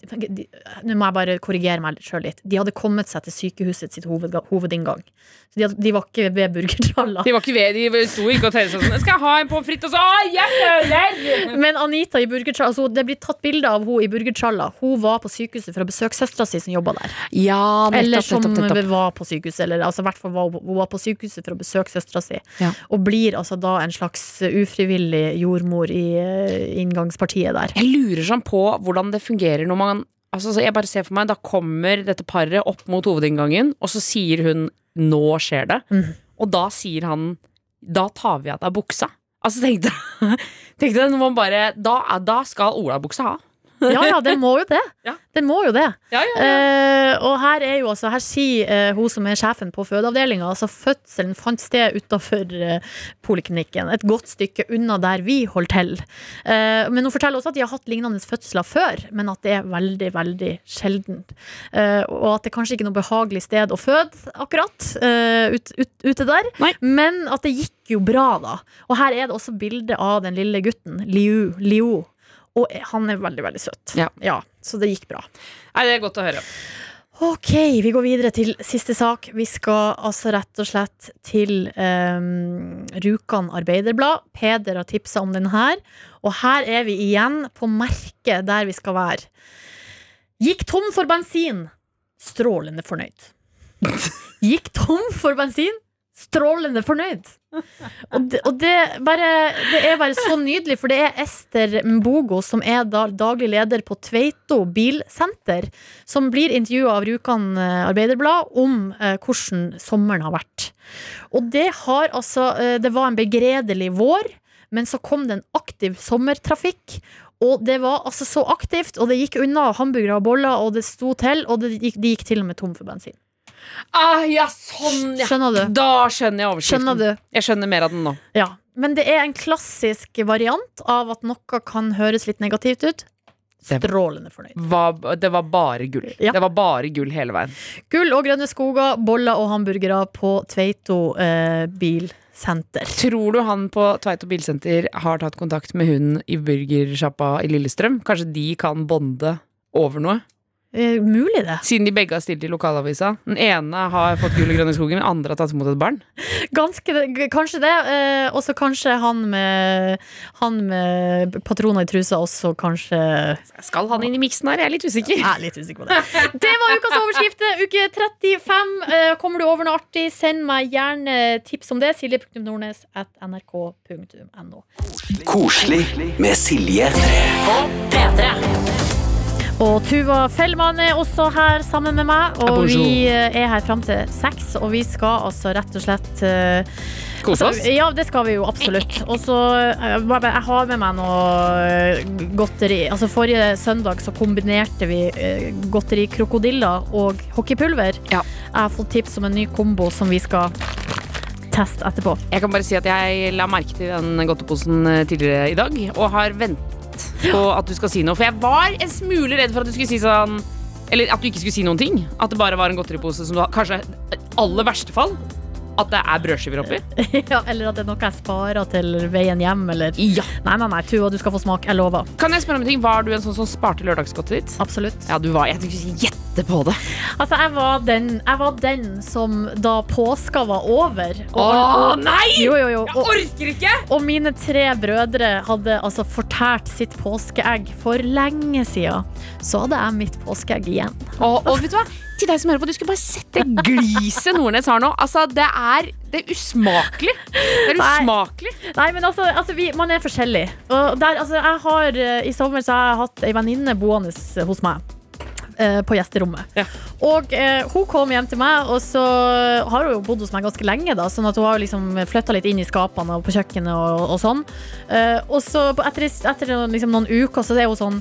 Speaker 1: Nå må jeg bare korrigere meg sjøl litt. De hadde kommet seg til sykehuset sitt hoved, hovedinngang. Så de, hadde, de var ikke ved burgertralla.
Speaker 3: De var ikke ved, de sto ikke og tenkte sånn 'Skal jeg ha en pommes frites?' og så 'Å, jeg føler!'
Speaker 1: Men Anita i burgertralla altså, Det blir tatt bilde av hun i burgertralla. Hun var på sykehuset for å besøke søstera si som jobba der.
Speaker 3: Ja,
Speaker 1: Eller som
Speaker 3: nettopp, nettopp.
Speaker 1: var på sykehuset. Eller altså, i hvert fall var, hun var på sykehuset for å besøke søstera si.
Speaker 3: Ja.
Speaker 1: Og blir altså da en slags ufrivillig jordmor i eh, inngangspartiet der.
Speaker 3: Jeg lurer sånn på hvordan det fungerer når man Altså, så jeg bare ser for meg, Da kommer dette paret opp mot hovedinngangen, og så sier hun 'nå skjer det'.
Speaker 1: mm.
Speaker 3: Og da sier han 'da tar vi av deg buksa'. Altså tenkte tenkte jeg, når man bare, da, da skal Ola buksa ha.
Speaker 1: Ja, ja, den må jo det.
Speaker 3: Ja.
Speaker 1: Den må jo det.
Speaker 3: Ja,
Speaker 1: Eh, og her er jo altså Her sier eh, hun som er sjefen på fødeavdelinga altså fødselen fant sted utafor eh, poliklinikken. Et godt stykke unna der vi holder til. Eh, men hun forteller også at de har hatt lignende fødsler før, men at det er veldig, veldig sjeldent. Eh, og at det kanskje ikke er noe behagelig sted å føde, akkurat, eh, ut, ut, ute der.
Speaker 3: Nei.
Speaker 1: Men at det gikk jo bra, da. Og her er det også bilde av den lille gutten, Liu. Liu. Og han er veldig, veldig søt.
Speaker 3: Ja.
Speaker 1: så det gikk bra.
Speaker 3: Nei, det er godt å høre.
Speaker 1: Ok, vi går videre til siste sak. Vi skal altså rett og slett til um, Rjukan Arbeiderblad. Peder har tipsa om den her. Og her er vi igjen på merket der vi skal være. Gikk tom for bensin. Strålende fornøyd. Gikk tom for bensin. Strålende fornøyd. Og, det, og det, bare, det er bare så nydelig, for det er Ester Mbogo, som er da, daglig leder på Tveito bilsenter, som blir intervjua av Rjukan eh, Arbeiderblad om eh, hvordan sommeren har vært. Og det har altså eh, Det var en begredelig vår, men så kom det en aktiv sommertrafikk. Og det var altså så aktivt, og det gikk unna hamburgere og boller, og det sto til, og gikk, de gikk til og med tom for bensin.
Speaker 3: Ah, ja, sånn, ja.
Speaker 1: Skjønner du?
Speaker 3: Da skjønner jeg overskriften.
Speaker 1: Skjønner du?
Speaker 3: Jeg skjønner mer av den nå.
Speaker 1: Ja. Men det er en klassisk variant av at noe kan høres litt negativt ut. Strålende fornøyd.
Speaker 3: Var- det var bare gull.
Speaker 1: Ja.
Speaker 3: Det var bare gull hele veien.
Speaker 1: Gull og grønne skoger, boller og hamburgere på Tveito eh, bilsenter.
Speaker 3: Tror du han på Tveito bilsenter har tatt kontakt med hun i burgersjappa i Lillestrøm? Kanskje de kan bonde over noe?
Speaker 1: Eh, mulig, det.
Speaker 3: Siden de begge har stilt i lokalavisa. Den ene har fått gull i grønne skogen, den andre har tatt imot et barn.
Speaker 1: Ganske, kanskje det. Eh, og så kanskje han med, han med patroner i trusa også kanskje
Speaker 3: Skal han inn i miksen her? Jeg er litt usikker.
Speaker 1: Jeg er litt usikker på det. Det var ukas overskrift. Uke 35. Eh, Kommer du over noe artig, send meg gjerne tips om det. Silje.nordnes at nrk.no.
Speaker 2: Koselig med Silje.
Speaker 1: Og Tuva Fellmann er også her sammen med meg. Og
Speaker 3: Bonjour.
Speaker 1: vi er her fram til seks, og vi skal altså rett og slett eh,
Speaker 3: Kose oss.
Speaker 1: altså, Ja, det skal vi jo absolutt. Og så eh, Jeg har med meg noe eh, godteri. Altså Forrige søndag så kombinerte vi godterikrokodiller og hockeypulver.
Speaker 3: Ja.
Speaker 1: Jeg har fått tips om en ny kombo som vi skal teste etterpå.
Speaker 3: Jeg kan bare si at jeg la merke til den godteposen tidligere i dag, og har ventet på at du skal si noe. For jeg var en smule redd for at du skulle si sånn Eller at du ikke skulle si noen ting. At det bare var en godteripose som du har Kanskje aller verste fall at det er brødskiver oppi.
Speaker 1: ja, eller at det er noe jeg sparer til veien hjem, eller
Speaker 3: Ja.
Speaker 1: Nei, nei, nei, Tua, du skal få smak. Jeg lover.
Speaker 3: Kan jeg spørre om en ting? Var du en sånn som sparte lørdagsgodtet ditt?
Speaker 1: Absolutt.
Speaker 3: Ja, du var. Jeg tenkte ikke gjette på det.
Speaker 1: Altså, jeg var den, jeg var den som da påska var over og,
Speaker 3: Åh, nei!
Speaker 1: Jo, jo, jo.
Speaker 3: Jeg orker ikke!
Speaker 1: og mine tre brødre hadde altså fortært sitt påskeegg for lenge siden. Så hadde jeg mitt påskeegg igjen.
Speaker 3: Åh, og vet du hva? Til deg som hører på, du skulle bare sett det gliset Nordnes har nå. Altså, det er, det er usmakelig. Det er
Speaker 1: Nei.
Speaker 3: usmakelig.
Speaker 1: Nei, men altså, altså vi, man er forskjellig. Og der, altså, jeg har, eh, I sommer så har jeg hatt ei venninne boende hos meg. eh, På gjesterommet.
Speaker 3: Ja.
Speaker 1: Og eh, hun kom hjem til meg, og så har hun jo bodd hos meg ganske lenge. da Sånn at hun har liksom flytta litt inn i skapene og på kjøkkenet og, og sånn. Eh, og så etter, etter liksom noen uker så er hun sånn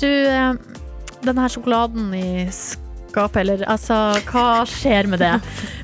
Speaker 1: Du, eh, den her sjokoladen i skapet, eller altså, hva skjer med det?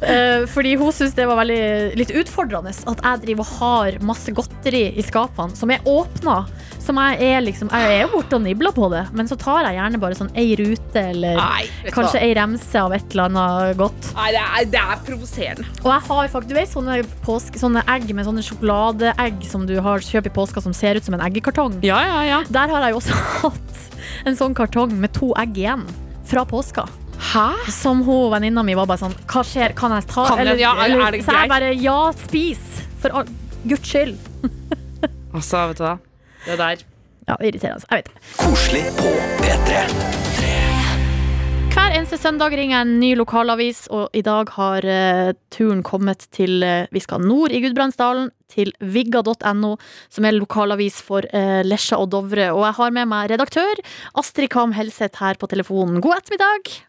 Speaker 1: Uh, fordi hun syns det var veldig litt utfordrende at jeg driver og har masse godteri i skapene som er åpna. Som jeg er liksom Jeg er jo borte og nibler på det, men så tar jeg gjerne bare sånn ei rute eller
Speaker 3: Nei,
Speaker 1: kanskje ei remse av et eller annet godt.
Speaker 3: Nei, det er, det er provoserende.
Speaker 1: Og jeg har faktisk, du vet sånne, påske, sånne egg med sånne sjokoladeegg som du har kjøpt i påska som ser ut som en eggekartong.
Speaker 3: Ja, ja, ja.
Speaker 1: Der har jeg jo også hatt en sånn kartong med to egg igjen fra påska.
Speaker 3: Hæ?
Speaker 1: Som hun venninna mi var bare sånn Hva skjer, kan jeg ta
Speaker 3: Kan jeg- ja, er- er det
Speaker 1: Så jeg bare ja, spis! For all, guds skyld.
Speaker 3: Altså, vet du hva. Det der.
Speaker 1: Ja, irriterende. Jeg vet det.
Speaker 2: Koselig på P3.
Speaker 1: Hver eneste søndag ringer jeg en ny lokalavis, og i dag har uh, turen kommet til uh, Vi skal nord i Gudbrandsdalen, til vigga.no, som er lokalavis for uh, Lesja og Dovre. Og jeg har med meg redaktør Astrid Kam Helseth her på telefonen. God ettermiddag!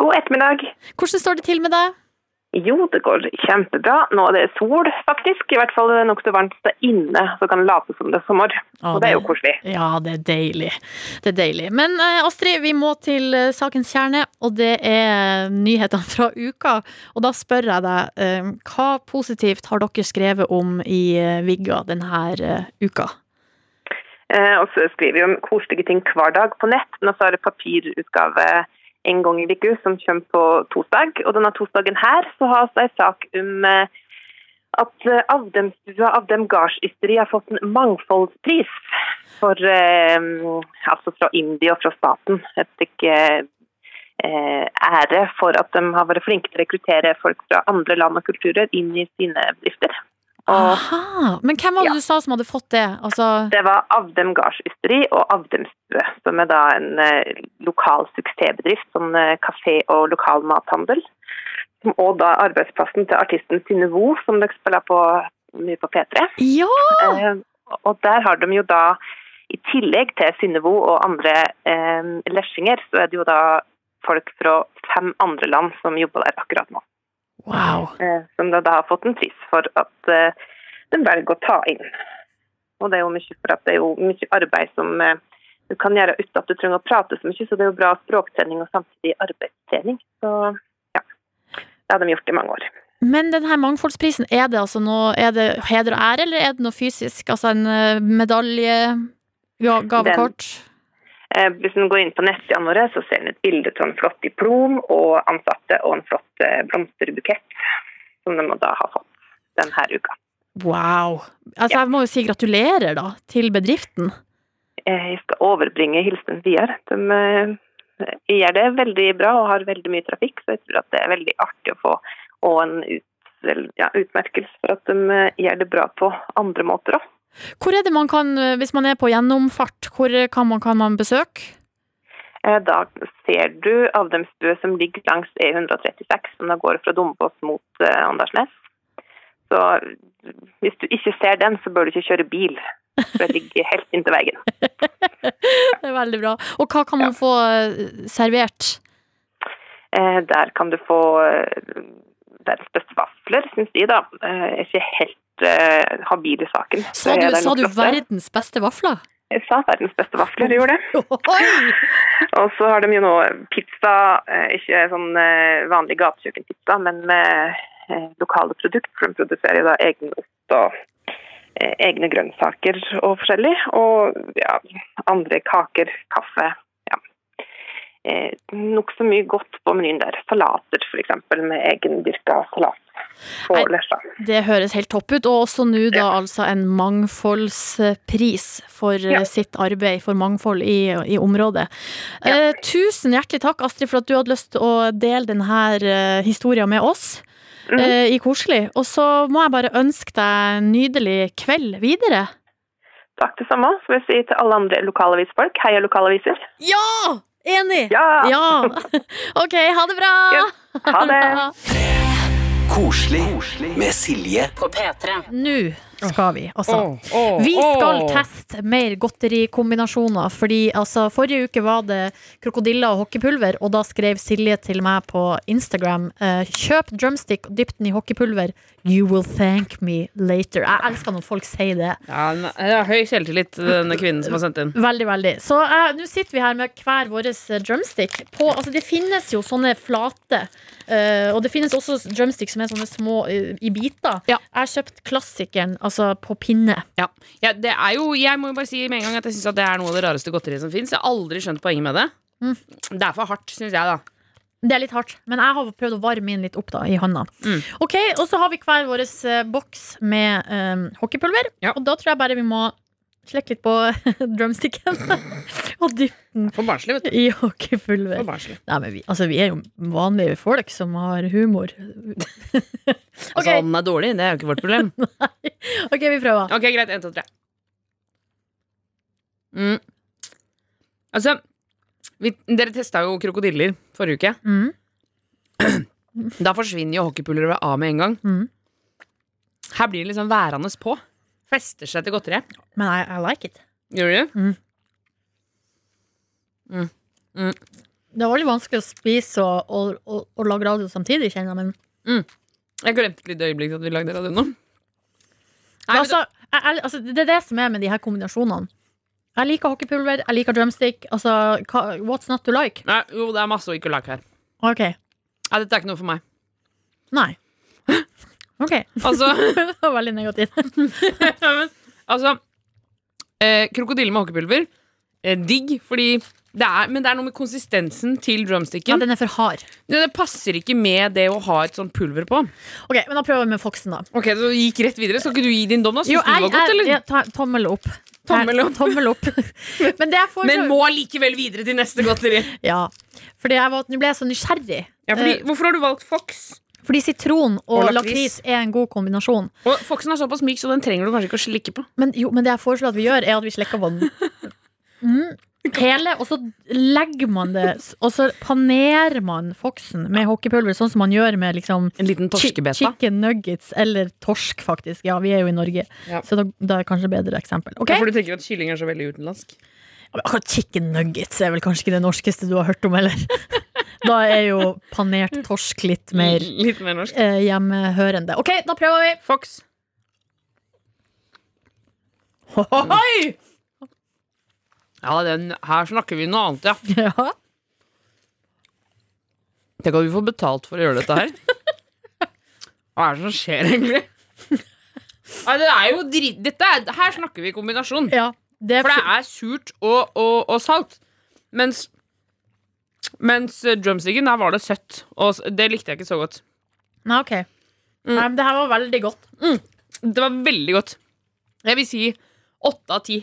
Speaker 4: God ettermiddag.
Speaker 1: Hvordan står det til med deg?
Speaker 4: Jo, det går kjempebra. Nå er det sol, faktisk. I hvert fall det nokså varmt det er inne, så kan late som det er sommer. Og det er jo koselig.
Speaker 1: Ja, det er deilig. Det er deilig. Men eh, Astrid, vi må til eh, sakens kjerne, og det er nyhetene fra uka. Og da spør jeg deg, eh, hva positivt har dere skrevet om i Vigga denne uka?
Speaker 4: Eh, og så skriver vi om koselige ting hver dag på nett, men også har det papirutgave en gang i uka som kommer på torsdag. Og denne torsdagen her så har vi en sak om eh, at eh, Avdemstua Avdem gardsysteri har fått en mangfoldspris for eh, altså fra IMDi og fra staten. Et stykke eh, ære for at de har vært flinke til å rekruttere folk fra andre land og kulturer inn i sine bedrifter.
Speaker 1: Aha, Men hvem var det
Speaker 4: Ja.
Speaker 1: du sa som hadde fått det? Altså,
Speaker 4: det var Avdem gardsysteri og Avdemstue, som er da en eh, lokal suksessbedrift, sånn eh, kafé og lokal mathandel. som òg da arbeidsplassen til artisten Synne Vo, som dere spiller på mye på P3.
Speaker 1: Ja!
Speaker 4: Eh, og der har de jo da, i tillegg til Synnevo og andre eh, lesjinger, så er det jo da folk fra fem andre land som jobber der akkurat nå.
Speaker 1: Wow.
Speaker 4: Eh, som da, da har fått en pris for at eh, de velger å ta inn. Og det er jo mye for at det er jo mye arbeid som eh, du kan gjøre uten at du trenger å prate så mye, så det er jo bra språktrening og samtidig arbeidstrening. Så ja, det har de gjort i mange år.
Speaker 1: Men denne mangfoldsprisen, er det altså noe Er det heder og ære, eller er det noe fysisk? Altså en medalje? Ja, gavekort?
Speaker 4: Eh, Hvis en går inn på nettsidene våre, så ser en et bilde av en flott diplom og ansatte og en flott eh, blomsterbukett som de må da ha fått denne uka.
Speaker 1: Wow. Altså, jeg må jo si gratulerer, da, til bedriften.
Speaker 4: Eh, Jeg skal overbringe hilsen videre. De eh, gjør det veldig bra og har veldig mye trafikk, så jeg tror at det er veldig artig å få og en ut, ja, utmerkelse for at de eh, gjør det bra på andre måter òg.
Speaker 1: Hvor er det man kan, eh, hvis man er på gjennomfart, hvor kan man, kan man besøke?
Speaker 4: Eh, Da ser du Avdemstue som ligger langs E136, som da går fra Dombås mot eh, Andersnes. Så hvis du ikke ser den, så bør du ikke kjøre bil. For det ligger helt inntil veien.
Speaker 1: Det er veldig bra. Og hva kan man få eh, servert?
Speaker 4: Der kan du få verdens beste vafler, syns de, da. Jeg er ikke helt eh, habil i saken.
Speaker 1: Sa du, sa du verdens beste vafler?
Speaker 4: Jeg sa verdens beste vafler, jeg gjorde det. Og så har de jo nå pizza, eh, ikke sånn eh, vanlig gatekjøkkenpizza, men med eh, lokale produkter. De produserer da egen ost og egne grønnsaker og forskjellig. Og ja, andre kaker, kaffe. Ja. Eh, Nokså mye godt på menyen der. Salater f.eks. med egendyrka salat.
Speaker 1: Det høres helt topp ut, og også nå da altså en mangfoldspris for
Speaker 4: Ja.
Speaker 1: eh, sitt arbeid for mangfold i, i området. Eh, tusen hjertelig takk, Astrid, for at du hadde lyst til å dele denne uh, historien med oss.
Speaker 4: Mhm.
Speaker 1: eh, I Koselig. Og så må jeg bare ønske deg en nydelig kveld videre.
Speaker 4: Takk det samme. Så vil jeg si til alle andre lokalavisfolk, heia lokalaviser.
Speaker 1: Ja! Enig!
Speaker 4: Ja!
Speaker 1: Ja! OK, ha det bra!
Speaker 4: Ja, ha det.
Speaker 2: Koselig med Silje.
Speaker 6: På P3.
Speaker 1: Nå skal vi, altså. Vi skal teste mer godterikombinasjoner, fordi altså, forrige uke var det krokodiller og hockeypulver, og da skrev Silje til meg på Instagram eh, Kjøp drumstick og dypp den i hockeypulver. You will thank me later. Jeg elsker når folk sier det.
Speaker 3: Ja, har høy selvtillit, denne kvinnen som har sendt inn.
Speaker 1: Veldig, veldig. Så uh, nå sitter vi her med hver vår drumstick. På, altså, det finnes jo sånne flate, uh, og det finnes også drumstick som er sånne små uh, i biter.
Speaker 3: Ja.
Speaker 1: Jeg har kjøpt klassikeren, altså på pinne.
Speaker 3: Ja. ja, det er jo Jeg må jo bare si med en gang at jeg syns det er noe av det rareste godteriet som fins. Jeg har aldri skjønt poenget med det.
Speaker 1: Mm.
Speaker 3: Det er for hardt, syns jeg, da.
Speaker 1: Det er litt hardt, men jeg har prøvd å varme inn litt opp da, i hånda.
Speaker 3: Mm.
Speaker 1: Ok, Og så har vi hver vår eh, boks med eh, hockeypulver.
Speaker 3: Ja.
Speaker 1: Og da tror jeg bare vi må slekke litt på drumsticken og dyppe den
Speaker 3: For barnslig, vet du.
Speaker 1: i hockeypulver.
Speaker 3: For barnslig.
Speaker 1: Nei, men vi, altså, vi er jo vanlige folk som har humor.
Speaker 3: Altså,
Speaker 1: Ok.
Speaker 3: om den er dårlig, det er jo ikke vårt problem. Nei.
Speaker 1: Ok, vi prøver.
Speaker 3: Ok, greit. En, to, tre. Mm. Altså, vi, dere testa jo krokodiller forrige uke.
Speaker 1: Mm.
Speaker 3: Da forsvinner jo hockeypulveret av med en gang.
Speaker 1: Mm.
Speaker 3: Her blir det liksom værende på. Fester seg til godteriet.
Speaker 1: Men I, I like it.
Speaker 3: Gjør du det?
Speaker 1: Det er veldig vanskelig å spise og, og, og, og lage radio samtidig, kjenner jeg. Men
Speaker 3: Jeg glemte et lite øyeblikk at vi lagde radio nå. Nei,
Speaker 1: altså, jeg, jeg, altså, det er det som er med de her kombinasjonene. Jeg liker hockeypulver, jeg liker drumstick. Altså, what's not to like?
Speaker 3: Nei, jo, det er masse å ikke like her.
Speaker 1: Ok.
Speaker 3: Nei, dette er ikke noe for meg.
Speaker 1: Nei. Ok.
Speaker 3: Altså,
Speaker 1: det var veldig negativt.
Speaker 3: men, altså eh, Krokodille med hockeypulver. Eh, digg, fordi det er, Men det er noe med konsistensen til
Speaker 1: Ja,
Speaker 3: drumsticken.
Speaker 1: den er for hard.
Speaker 3: det, det passer ikke med det å ha et sånt pulver på.
Speaker 1: Ok, men da prøver vi med Foxen, da.
Speaker 3: Ok, Så du gikk rett videre. Skal ikke du gi din dom, da? Syns
Speaker 1: Jo,
Speaker 3: du det var godt, eller?
Speaker 1: Jeg, ta, tommel opp.
Speaker 3: Tommel opp.
Speaker 1: Tommel opp. men det får
Speaker 3: Men må likevel videre til neste godteri.
Speaker 1: Ja. Fordi jeg var, nå ble jeg så nysgjerrig.
Speaker 3: Ja, fordi,
Speaker 1: Eh,
Speaker 3: hvorfor har du valgt Fox?
Speaker 1: Fordi sitron og,
Speaker 3: Og
Speaker 1: lakris er en god kombinasjon.
Speaker 3: Og Foxen er såpass myk, så den trenger du kanskje ikke å slikke på.
Speaker 1: Men, jo, men det jeg foreslår at vi gjør, er at vi slikker på den. Mm. Hele, og så legger man det Og så panerer man Foxen med hockeypulver, sånn som man gjør med liksom
Speaker 3: En liten
Speaker 1: chi-
Speaker 3: torskebeta.
Speaker 1: chicken nuggets eller torsk, faktisk. Ja, vi er jo i Norge,
Speaker 3: Ja.
Speaker 1: så da, da er det kanskje bedre eksempel. Okay?
Speaker 3: Ja, for du tenker at kylling er så veldig utenlandsk?
Speaker 1: Chicken nuggets er vel kanskje ikke det norskeste du har hørt om, heller. Da er jo panert torsk litt mer
Speaker 3: Litt mer norsk.
Speaker 1: eh, hjemmehørende. Ok, da prøver vi.
Speaker 3: Fox.
Speaker 1: Hohoi!
Speaker 3: Ja, den, her snakker vi noe annet, ja.
Speaker 1: Ja.
Speaker 3: Tenk at vi får betalt for å gjøre dette her. Hva er det som skjer, egentlig? Nei, det er jo drit... Dette er, her snakker vi kombinasjon.
Speaker 1: ja. Det
Speaker 3: For det er surt og, og, og salt. Mens Mens eh, drumsticken, der var det søtt. Og det likte jeg ikke så godt.
Speaker 1: Nei, ok. Nei, men det her var veldig godt.
Speaker 3: Det var veldig godt. Jeg vil si åtte av ti.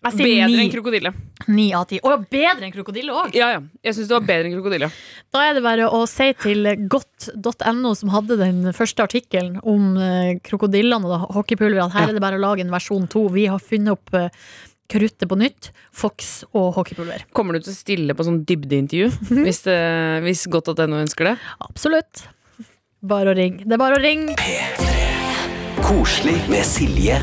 Speaker 3: Bedre
Speaker 1: ni.
Speaker 3: enn krokodille.
Speaker 1: Ni av ti. Å, bedre enn krokodille òg!
Speaker 3: Ja, ja. Jeg syns det var bedre enn krokodille.
Speaker 1: Da er det bare å si til godt.no, som hadde den første artikkelen om eh, krokodillene og hockeypulver, at her
Speaker 3: Ja.
Speaker 1: er det bare å lage en versjon to. Vi har funnet opp eh, kruttet på nytt. Fox og hockeypulver.
Speaker 3: Kommer du til å stille på sånn dybdeintervju hvis, det, hvis godt.no ønsker det?
Speaker 1: Absolutt. Bare å ringe. Det er bare å ringe.
Speaker 2: Koselig med Silje.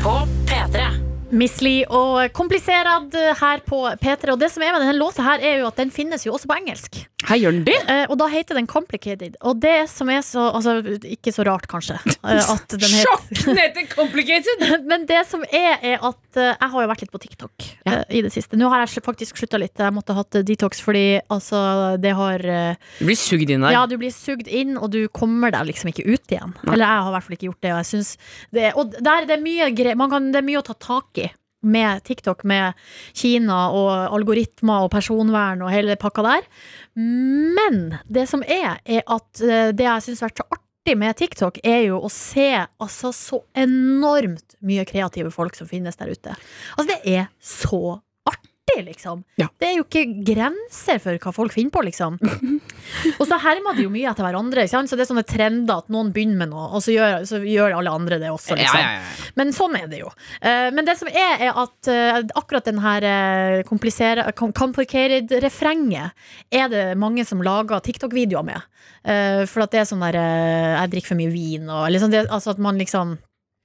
Speaker 1: Miss Lee og kompliserad her på P3. Og det som er med denne låta her, er jo at den finnes jo også på engelsk.
Speaker 3: Her gjør den det?
Speaker 1: Eh, og da heter den Complicated. Og det som er så Altså, ikke så rart, kanskje, eh, at den heter
Speaker 3: Sjokk! Den heter complicated!
Speaker 1: Men det som er, er at eh, jeg har jo vært litt på TikTok
Speaker 3: Ja.
Speaker 1: i det siste. Nå har jeg faktisk slutta litt. Jeg måtte ha hatt detox fordi altså, det har
Speaker 3: Du blir sugd inn der.
Speaker 1: Ja, du blir sugd inn, og du kommer deg liksom ikke ut igjen. Eller jeg har i hvert fall ikke gjort det. Og, jeg synes det, og der, det, er mye gre man kan, det er mye å ta tak i med TikTok, med Kina og algoritmer og personvern og hele pakka der. Men det som er, er at eh, det jeg syns har vært så artig med TikTok, er jo å se altså, så enormt mye kreative folk som finnes der ute. Altså, det er så artig, liksom.
Speaker 3: Ja.
Speaker 1: Det er jo ikke grenser for hva folk finner på, liksom. Og så hermer de jo mye etter hverandre. Så det er sånne trender at noen begynner med noe, og så gjør, så gjør alle andre det også. Liksom.
Speaker 3: ja, ja.
Speaker 1: Men sånn er det jo. Eh, men det som er, er at eh, akkurat den her uh, complicated-refrenget er det mange som lager TikTok-videoer med. Eh, for at det er sånn der eh, Jeg drikker for mye vin, og liksom det, altså at man liksom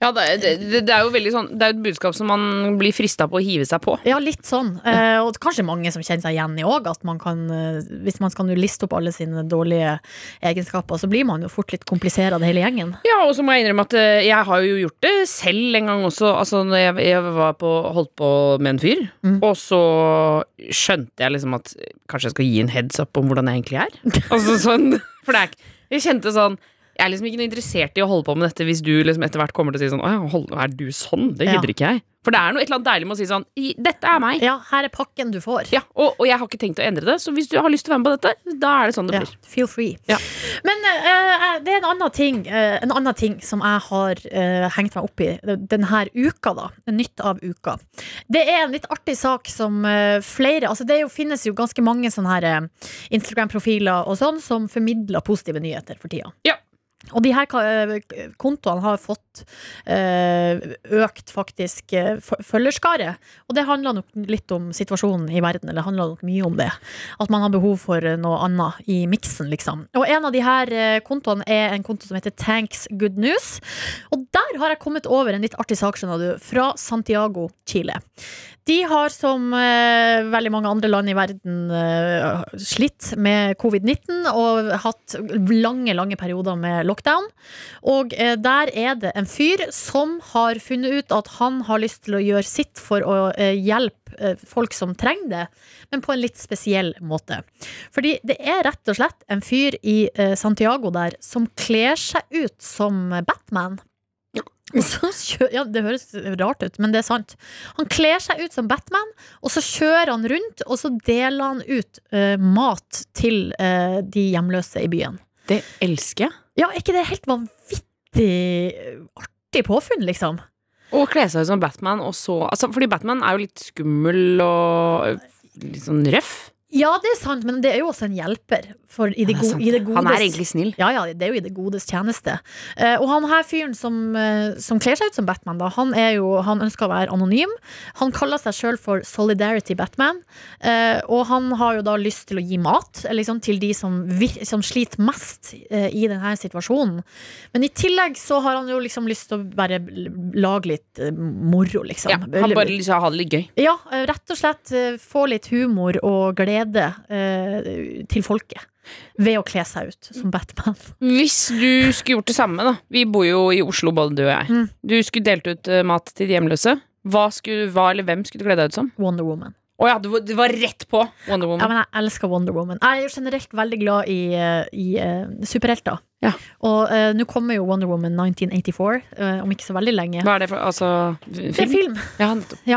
Speaker 3: Ja, det, det, det, er jo veldig sånn Det er jo et budskap som man blir frista på å hive seg på.
Speaker 1: Ja, litt sånn. Eh, og kanskje mange som kjenner seg igjen i òg, at man kan eh, Hvis man skal liste opp alle sine dårlige egenskaper, så blir man jo fort litt komplisert av hele gjengen.
Speaker 3: Ja, og så må jeg innrømme at eh, jeg har jo gjort det selv en gang også. Altså, når jeg, jeg var på, holdt på med en fyr,
Speaker 1: Mm.
Speaker 3: og så skjønte jeg liksom at eh, kanskje jeg skal gi en heads up om hvordan jeg egentlig er. altså sånn, for det er ikke Jeg kjente sånn jeg er liksom ikke noe interessert i å holde på med dette hvis du liksom etter hvert kommer til å si sånn Å ja, er du sånn? Det
Speaker 1: Ja.
Speaker 3: gidder ikke jeg. For det er noe et eller annet deilig med å si sånn «I- Dette er meg.
Speaker 1: Ja, her er pakken du får.
Speaker 3: Ja, og, og jeg har ikke tenkt å endre det, så hvis du har lyst til å være med på dette, da er det sånn det
Speaker 1: Ja,
Speaker 3: blir.
Speaker 1: feel free.
Speaker 3: Ja.
Speaker 1: Men uh, det er en annen ting uh, En annen ting som jeg har uh, hengt meg opp i denne uka, da. Nytt av uka. Det er en litt artig sak som flere Altså det jo, finnes jo ganske mange sånne her Instagram-profiler og sånn som formidler positive nyheter for tida.
Speaker 3: Ja.
Speaker 1: Og de her eh, kontoene har fått eh, økt faktisk eh, følgerskare. Og det handler nok litt om situasjonen i verden, eller det handler nok mye om det. At man har behov for noe annet i miksen, liksom. Og en av de her eh, kontoene er en konto som heter Tanks Good News. Og der har jeg kommet over en litt artig sak, skjønner du, fra Santiago, Chile. De har, som eh, veldig mange andre land i verden, eh, slitt med covid-19 og hatt lange, lange perioder med lockdown. Og eh, der er det en fyr som har funnet ut at han har lyst til å gjøre sitt for å eh, hjelpe eh, folk som trenger det, men på en litt spesiell måte. Fordi det er rett og slett en fyr i eh, Santiago der som kler seg ut som Batman. Ja, det høres rart ut, men det er sant. Han kler seg ut som Batman, og så kjører han rundt, og så deler han ut uh, mat til uh, de hjemløse i byen.
Speaker 3: Det elsker jeg.
Speaker 1: Ja, er ikke det helt vanvittig eh, artig påfunn, liksom?
Speaker 3: Å kle seg ut som Batman, og så altså, Fordi Batman er jo litt skummel og litt sånn røff.
Speaker 1: Ja, det er sant, men det er jo også en hjelper. For i det,
Speaker 3: Ja, det
Speaker 1: go
Speaker 3: sant.
Speaker 1: i det
Speaker 3: Han er egentlig snill.
Speaker 1: Ja, ja, det er jo i det godes tjeneste. Uh, og han her fyren som, uh, som kler seg ut som Batman, da, han, er jo, han ønsker å være anonym. Han kaller seg sjøl for Solidarity Batman. uh, og han har jo da lyst til å gi mat liksom, til de som, som sliter mest i denne situasjonen. Men i tillegg så har han jo liksom lyst til å bare lage litt moro, liksom.
Speaker 3: Ja, han bare liksom ha det litt gøy.
Speaker 1: Ja, rett og slett få litt humor og glede eh, til folket. Ved å kle seg ut som Batman.
Speaker 3: Hvis du skulle gjort det samme, da. Vi bor jo i Oslo, både du og jeg.
Speaker 1: Mm.
Speaker 3: Du skulle delt ut eh, mat til de hjemløse. Hva, skulle, hva eller hvem skulle du kle deg ut som?
Speaker 1: Wonder Woman.
Speaker 3: Å ja, du, var- rett på Wonder
Speaker 1: Ja,
Speaker 3: Woman.
Speaker 1: men jeg elsker Wonder Woman. Jeg er jo generelt veldig glad i, eh, i uh, superhelter.
Speaker 3: Ja.
Speaker 1: Og uh, nå kommer jo Wonder Woman 1984, uh, om ikke så veldig lenge.
Speaker 3: Hva er det for altså,
Speaker 1: Det er
Speaker 3: film?
Speaker 1: film.
Speaker 3: Ja, nettopp.
Speaker 1: Eh,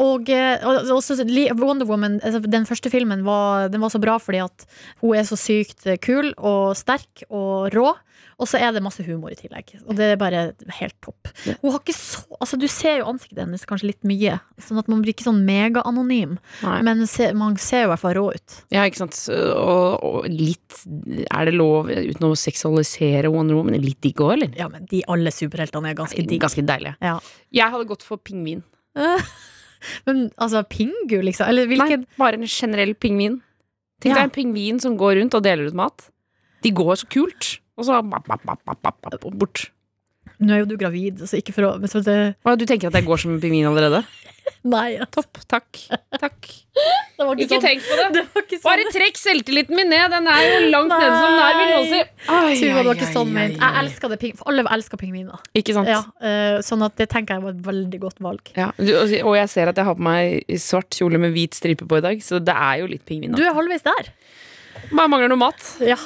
Speaker 1: og, eh, og også Wonder Woman, altså, den første filmen, var, den var så bra fordi at hun er så sykt eh, kul og sterk og rå. Og så er det masse humor i tillegg. Og det er bare helt topp. Hun har ikke så Altså, du ser jo ansiktet hennes kanskje litt mye, sånn at man blir ikke sånn megaanonym. Men se, man ser jo i hvert fall rå ut.
Speaker 3: Ja, ikke sant. Og, og litt Er det lov, uten å seksualisere Wonder Woman, litt digg òg, eller?
Speaker 1: Ja, men de alle superheltene er ganske digg.
Speaker 3: Ganske deilige.
Speaker 1: Ja.
Speaker 3: Jeg hadde gått for pingvin.
Speaker 1: Men altså, Pingu, liksom? Eller hvilken
Speaker 3: Nei, bare en generell pingvin. Tenk
Speaker 1: Ja.
Speaker 3: deg en pingvin som går rundt og deler ut mat. De går så kult. Og så bap, bap, bap, bap, bap, bap, bort.
Speaker 1: Nå er jo du gravid, så ikke for å men så det,
Speaker 3: du tenker at jeg går som en pingvin allerede?
Speaker 1: Nei, altså,
Speaker 3: Topp. Takk. Takk.
Speaker 1: det var
Speaker 3: Ikke
Speaker 1: sånn.
Speaker 3: tenk på det.
Speaker 1: Det var ikke sånn.
Speaker 3: Bare trekk selvtilliten min ned. Den er jo langt nede som den er, vil noen si. Ai,
Speaker 1: Tuva, det var
Speaker 3: ai,
Speaker 1: ikke sånn ment. Jeg elsker det. for Alle elsker pingviner.
Speaker 3: Ikke sant?
Speaker 1: Ja, eh, sånn at det tenker jeg var et veldig godt valg.
Speaker 3: Ja, du, og jeg ser at jeg har på meg svart kjole med hvit stripe på i dag, så det er jo litt pingvin.
Speaker 1: Du er halvveis der.
Speaker 3: Bare mangler noe mat.
Speaker 1: Ja.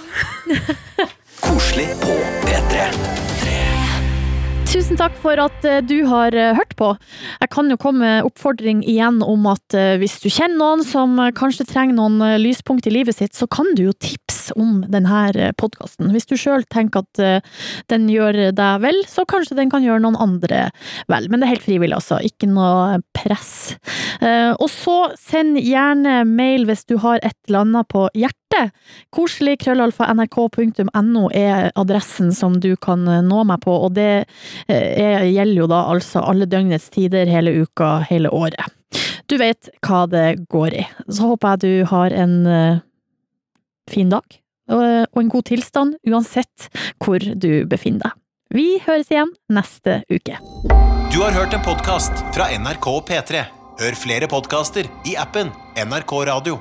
Speaker 2: Koselig på P3.
Speaker 1: Tusen takk for at eh, du har eh, hørt på. Jeg kan jo komme med oppfordring igjen om at eh, hvis du kjenner noen som kanskje trenger noen lyspunkt i livet sitt, så kan du jo tipse om denne podkasten. Hvis du sjøl tenker at eh, den gjør deg vel, så kanskje den kan gjøre noen andre vel. Men det er helt frivillig, altså. Ikke noe press. Eh, Og så send gjerne mail hvis du har et eller annet på hjertet. Koselig krøllalfa nrk.no er adressen som du kan eh, nå meg på, og det eh, er, gjelder jo da altså alle døgnets tider, hele uka, hele året. Du vet hva det går i. Så håper jeg du har en eh, fin dag, og, en god tilstand, uansett hvor du befinner deg. Vi høres igjen neste uke.
Speaker 6: Du har hørt en podkast fra NRK P3. Hør flere podkaster i appen NRK Radio.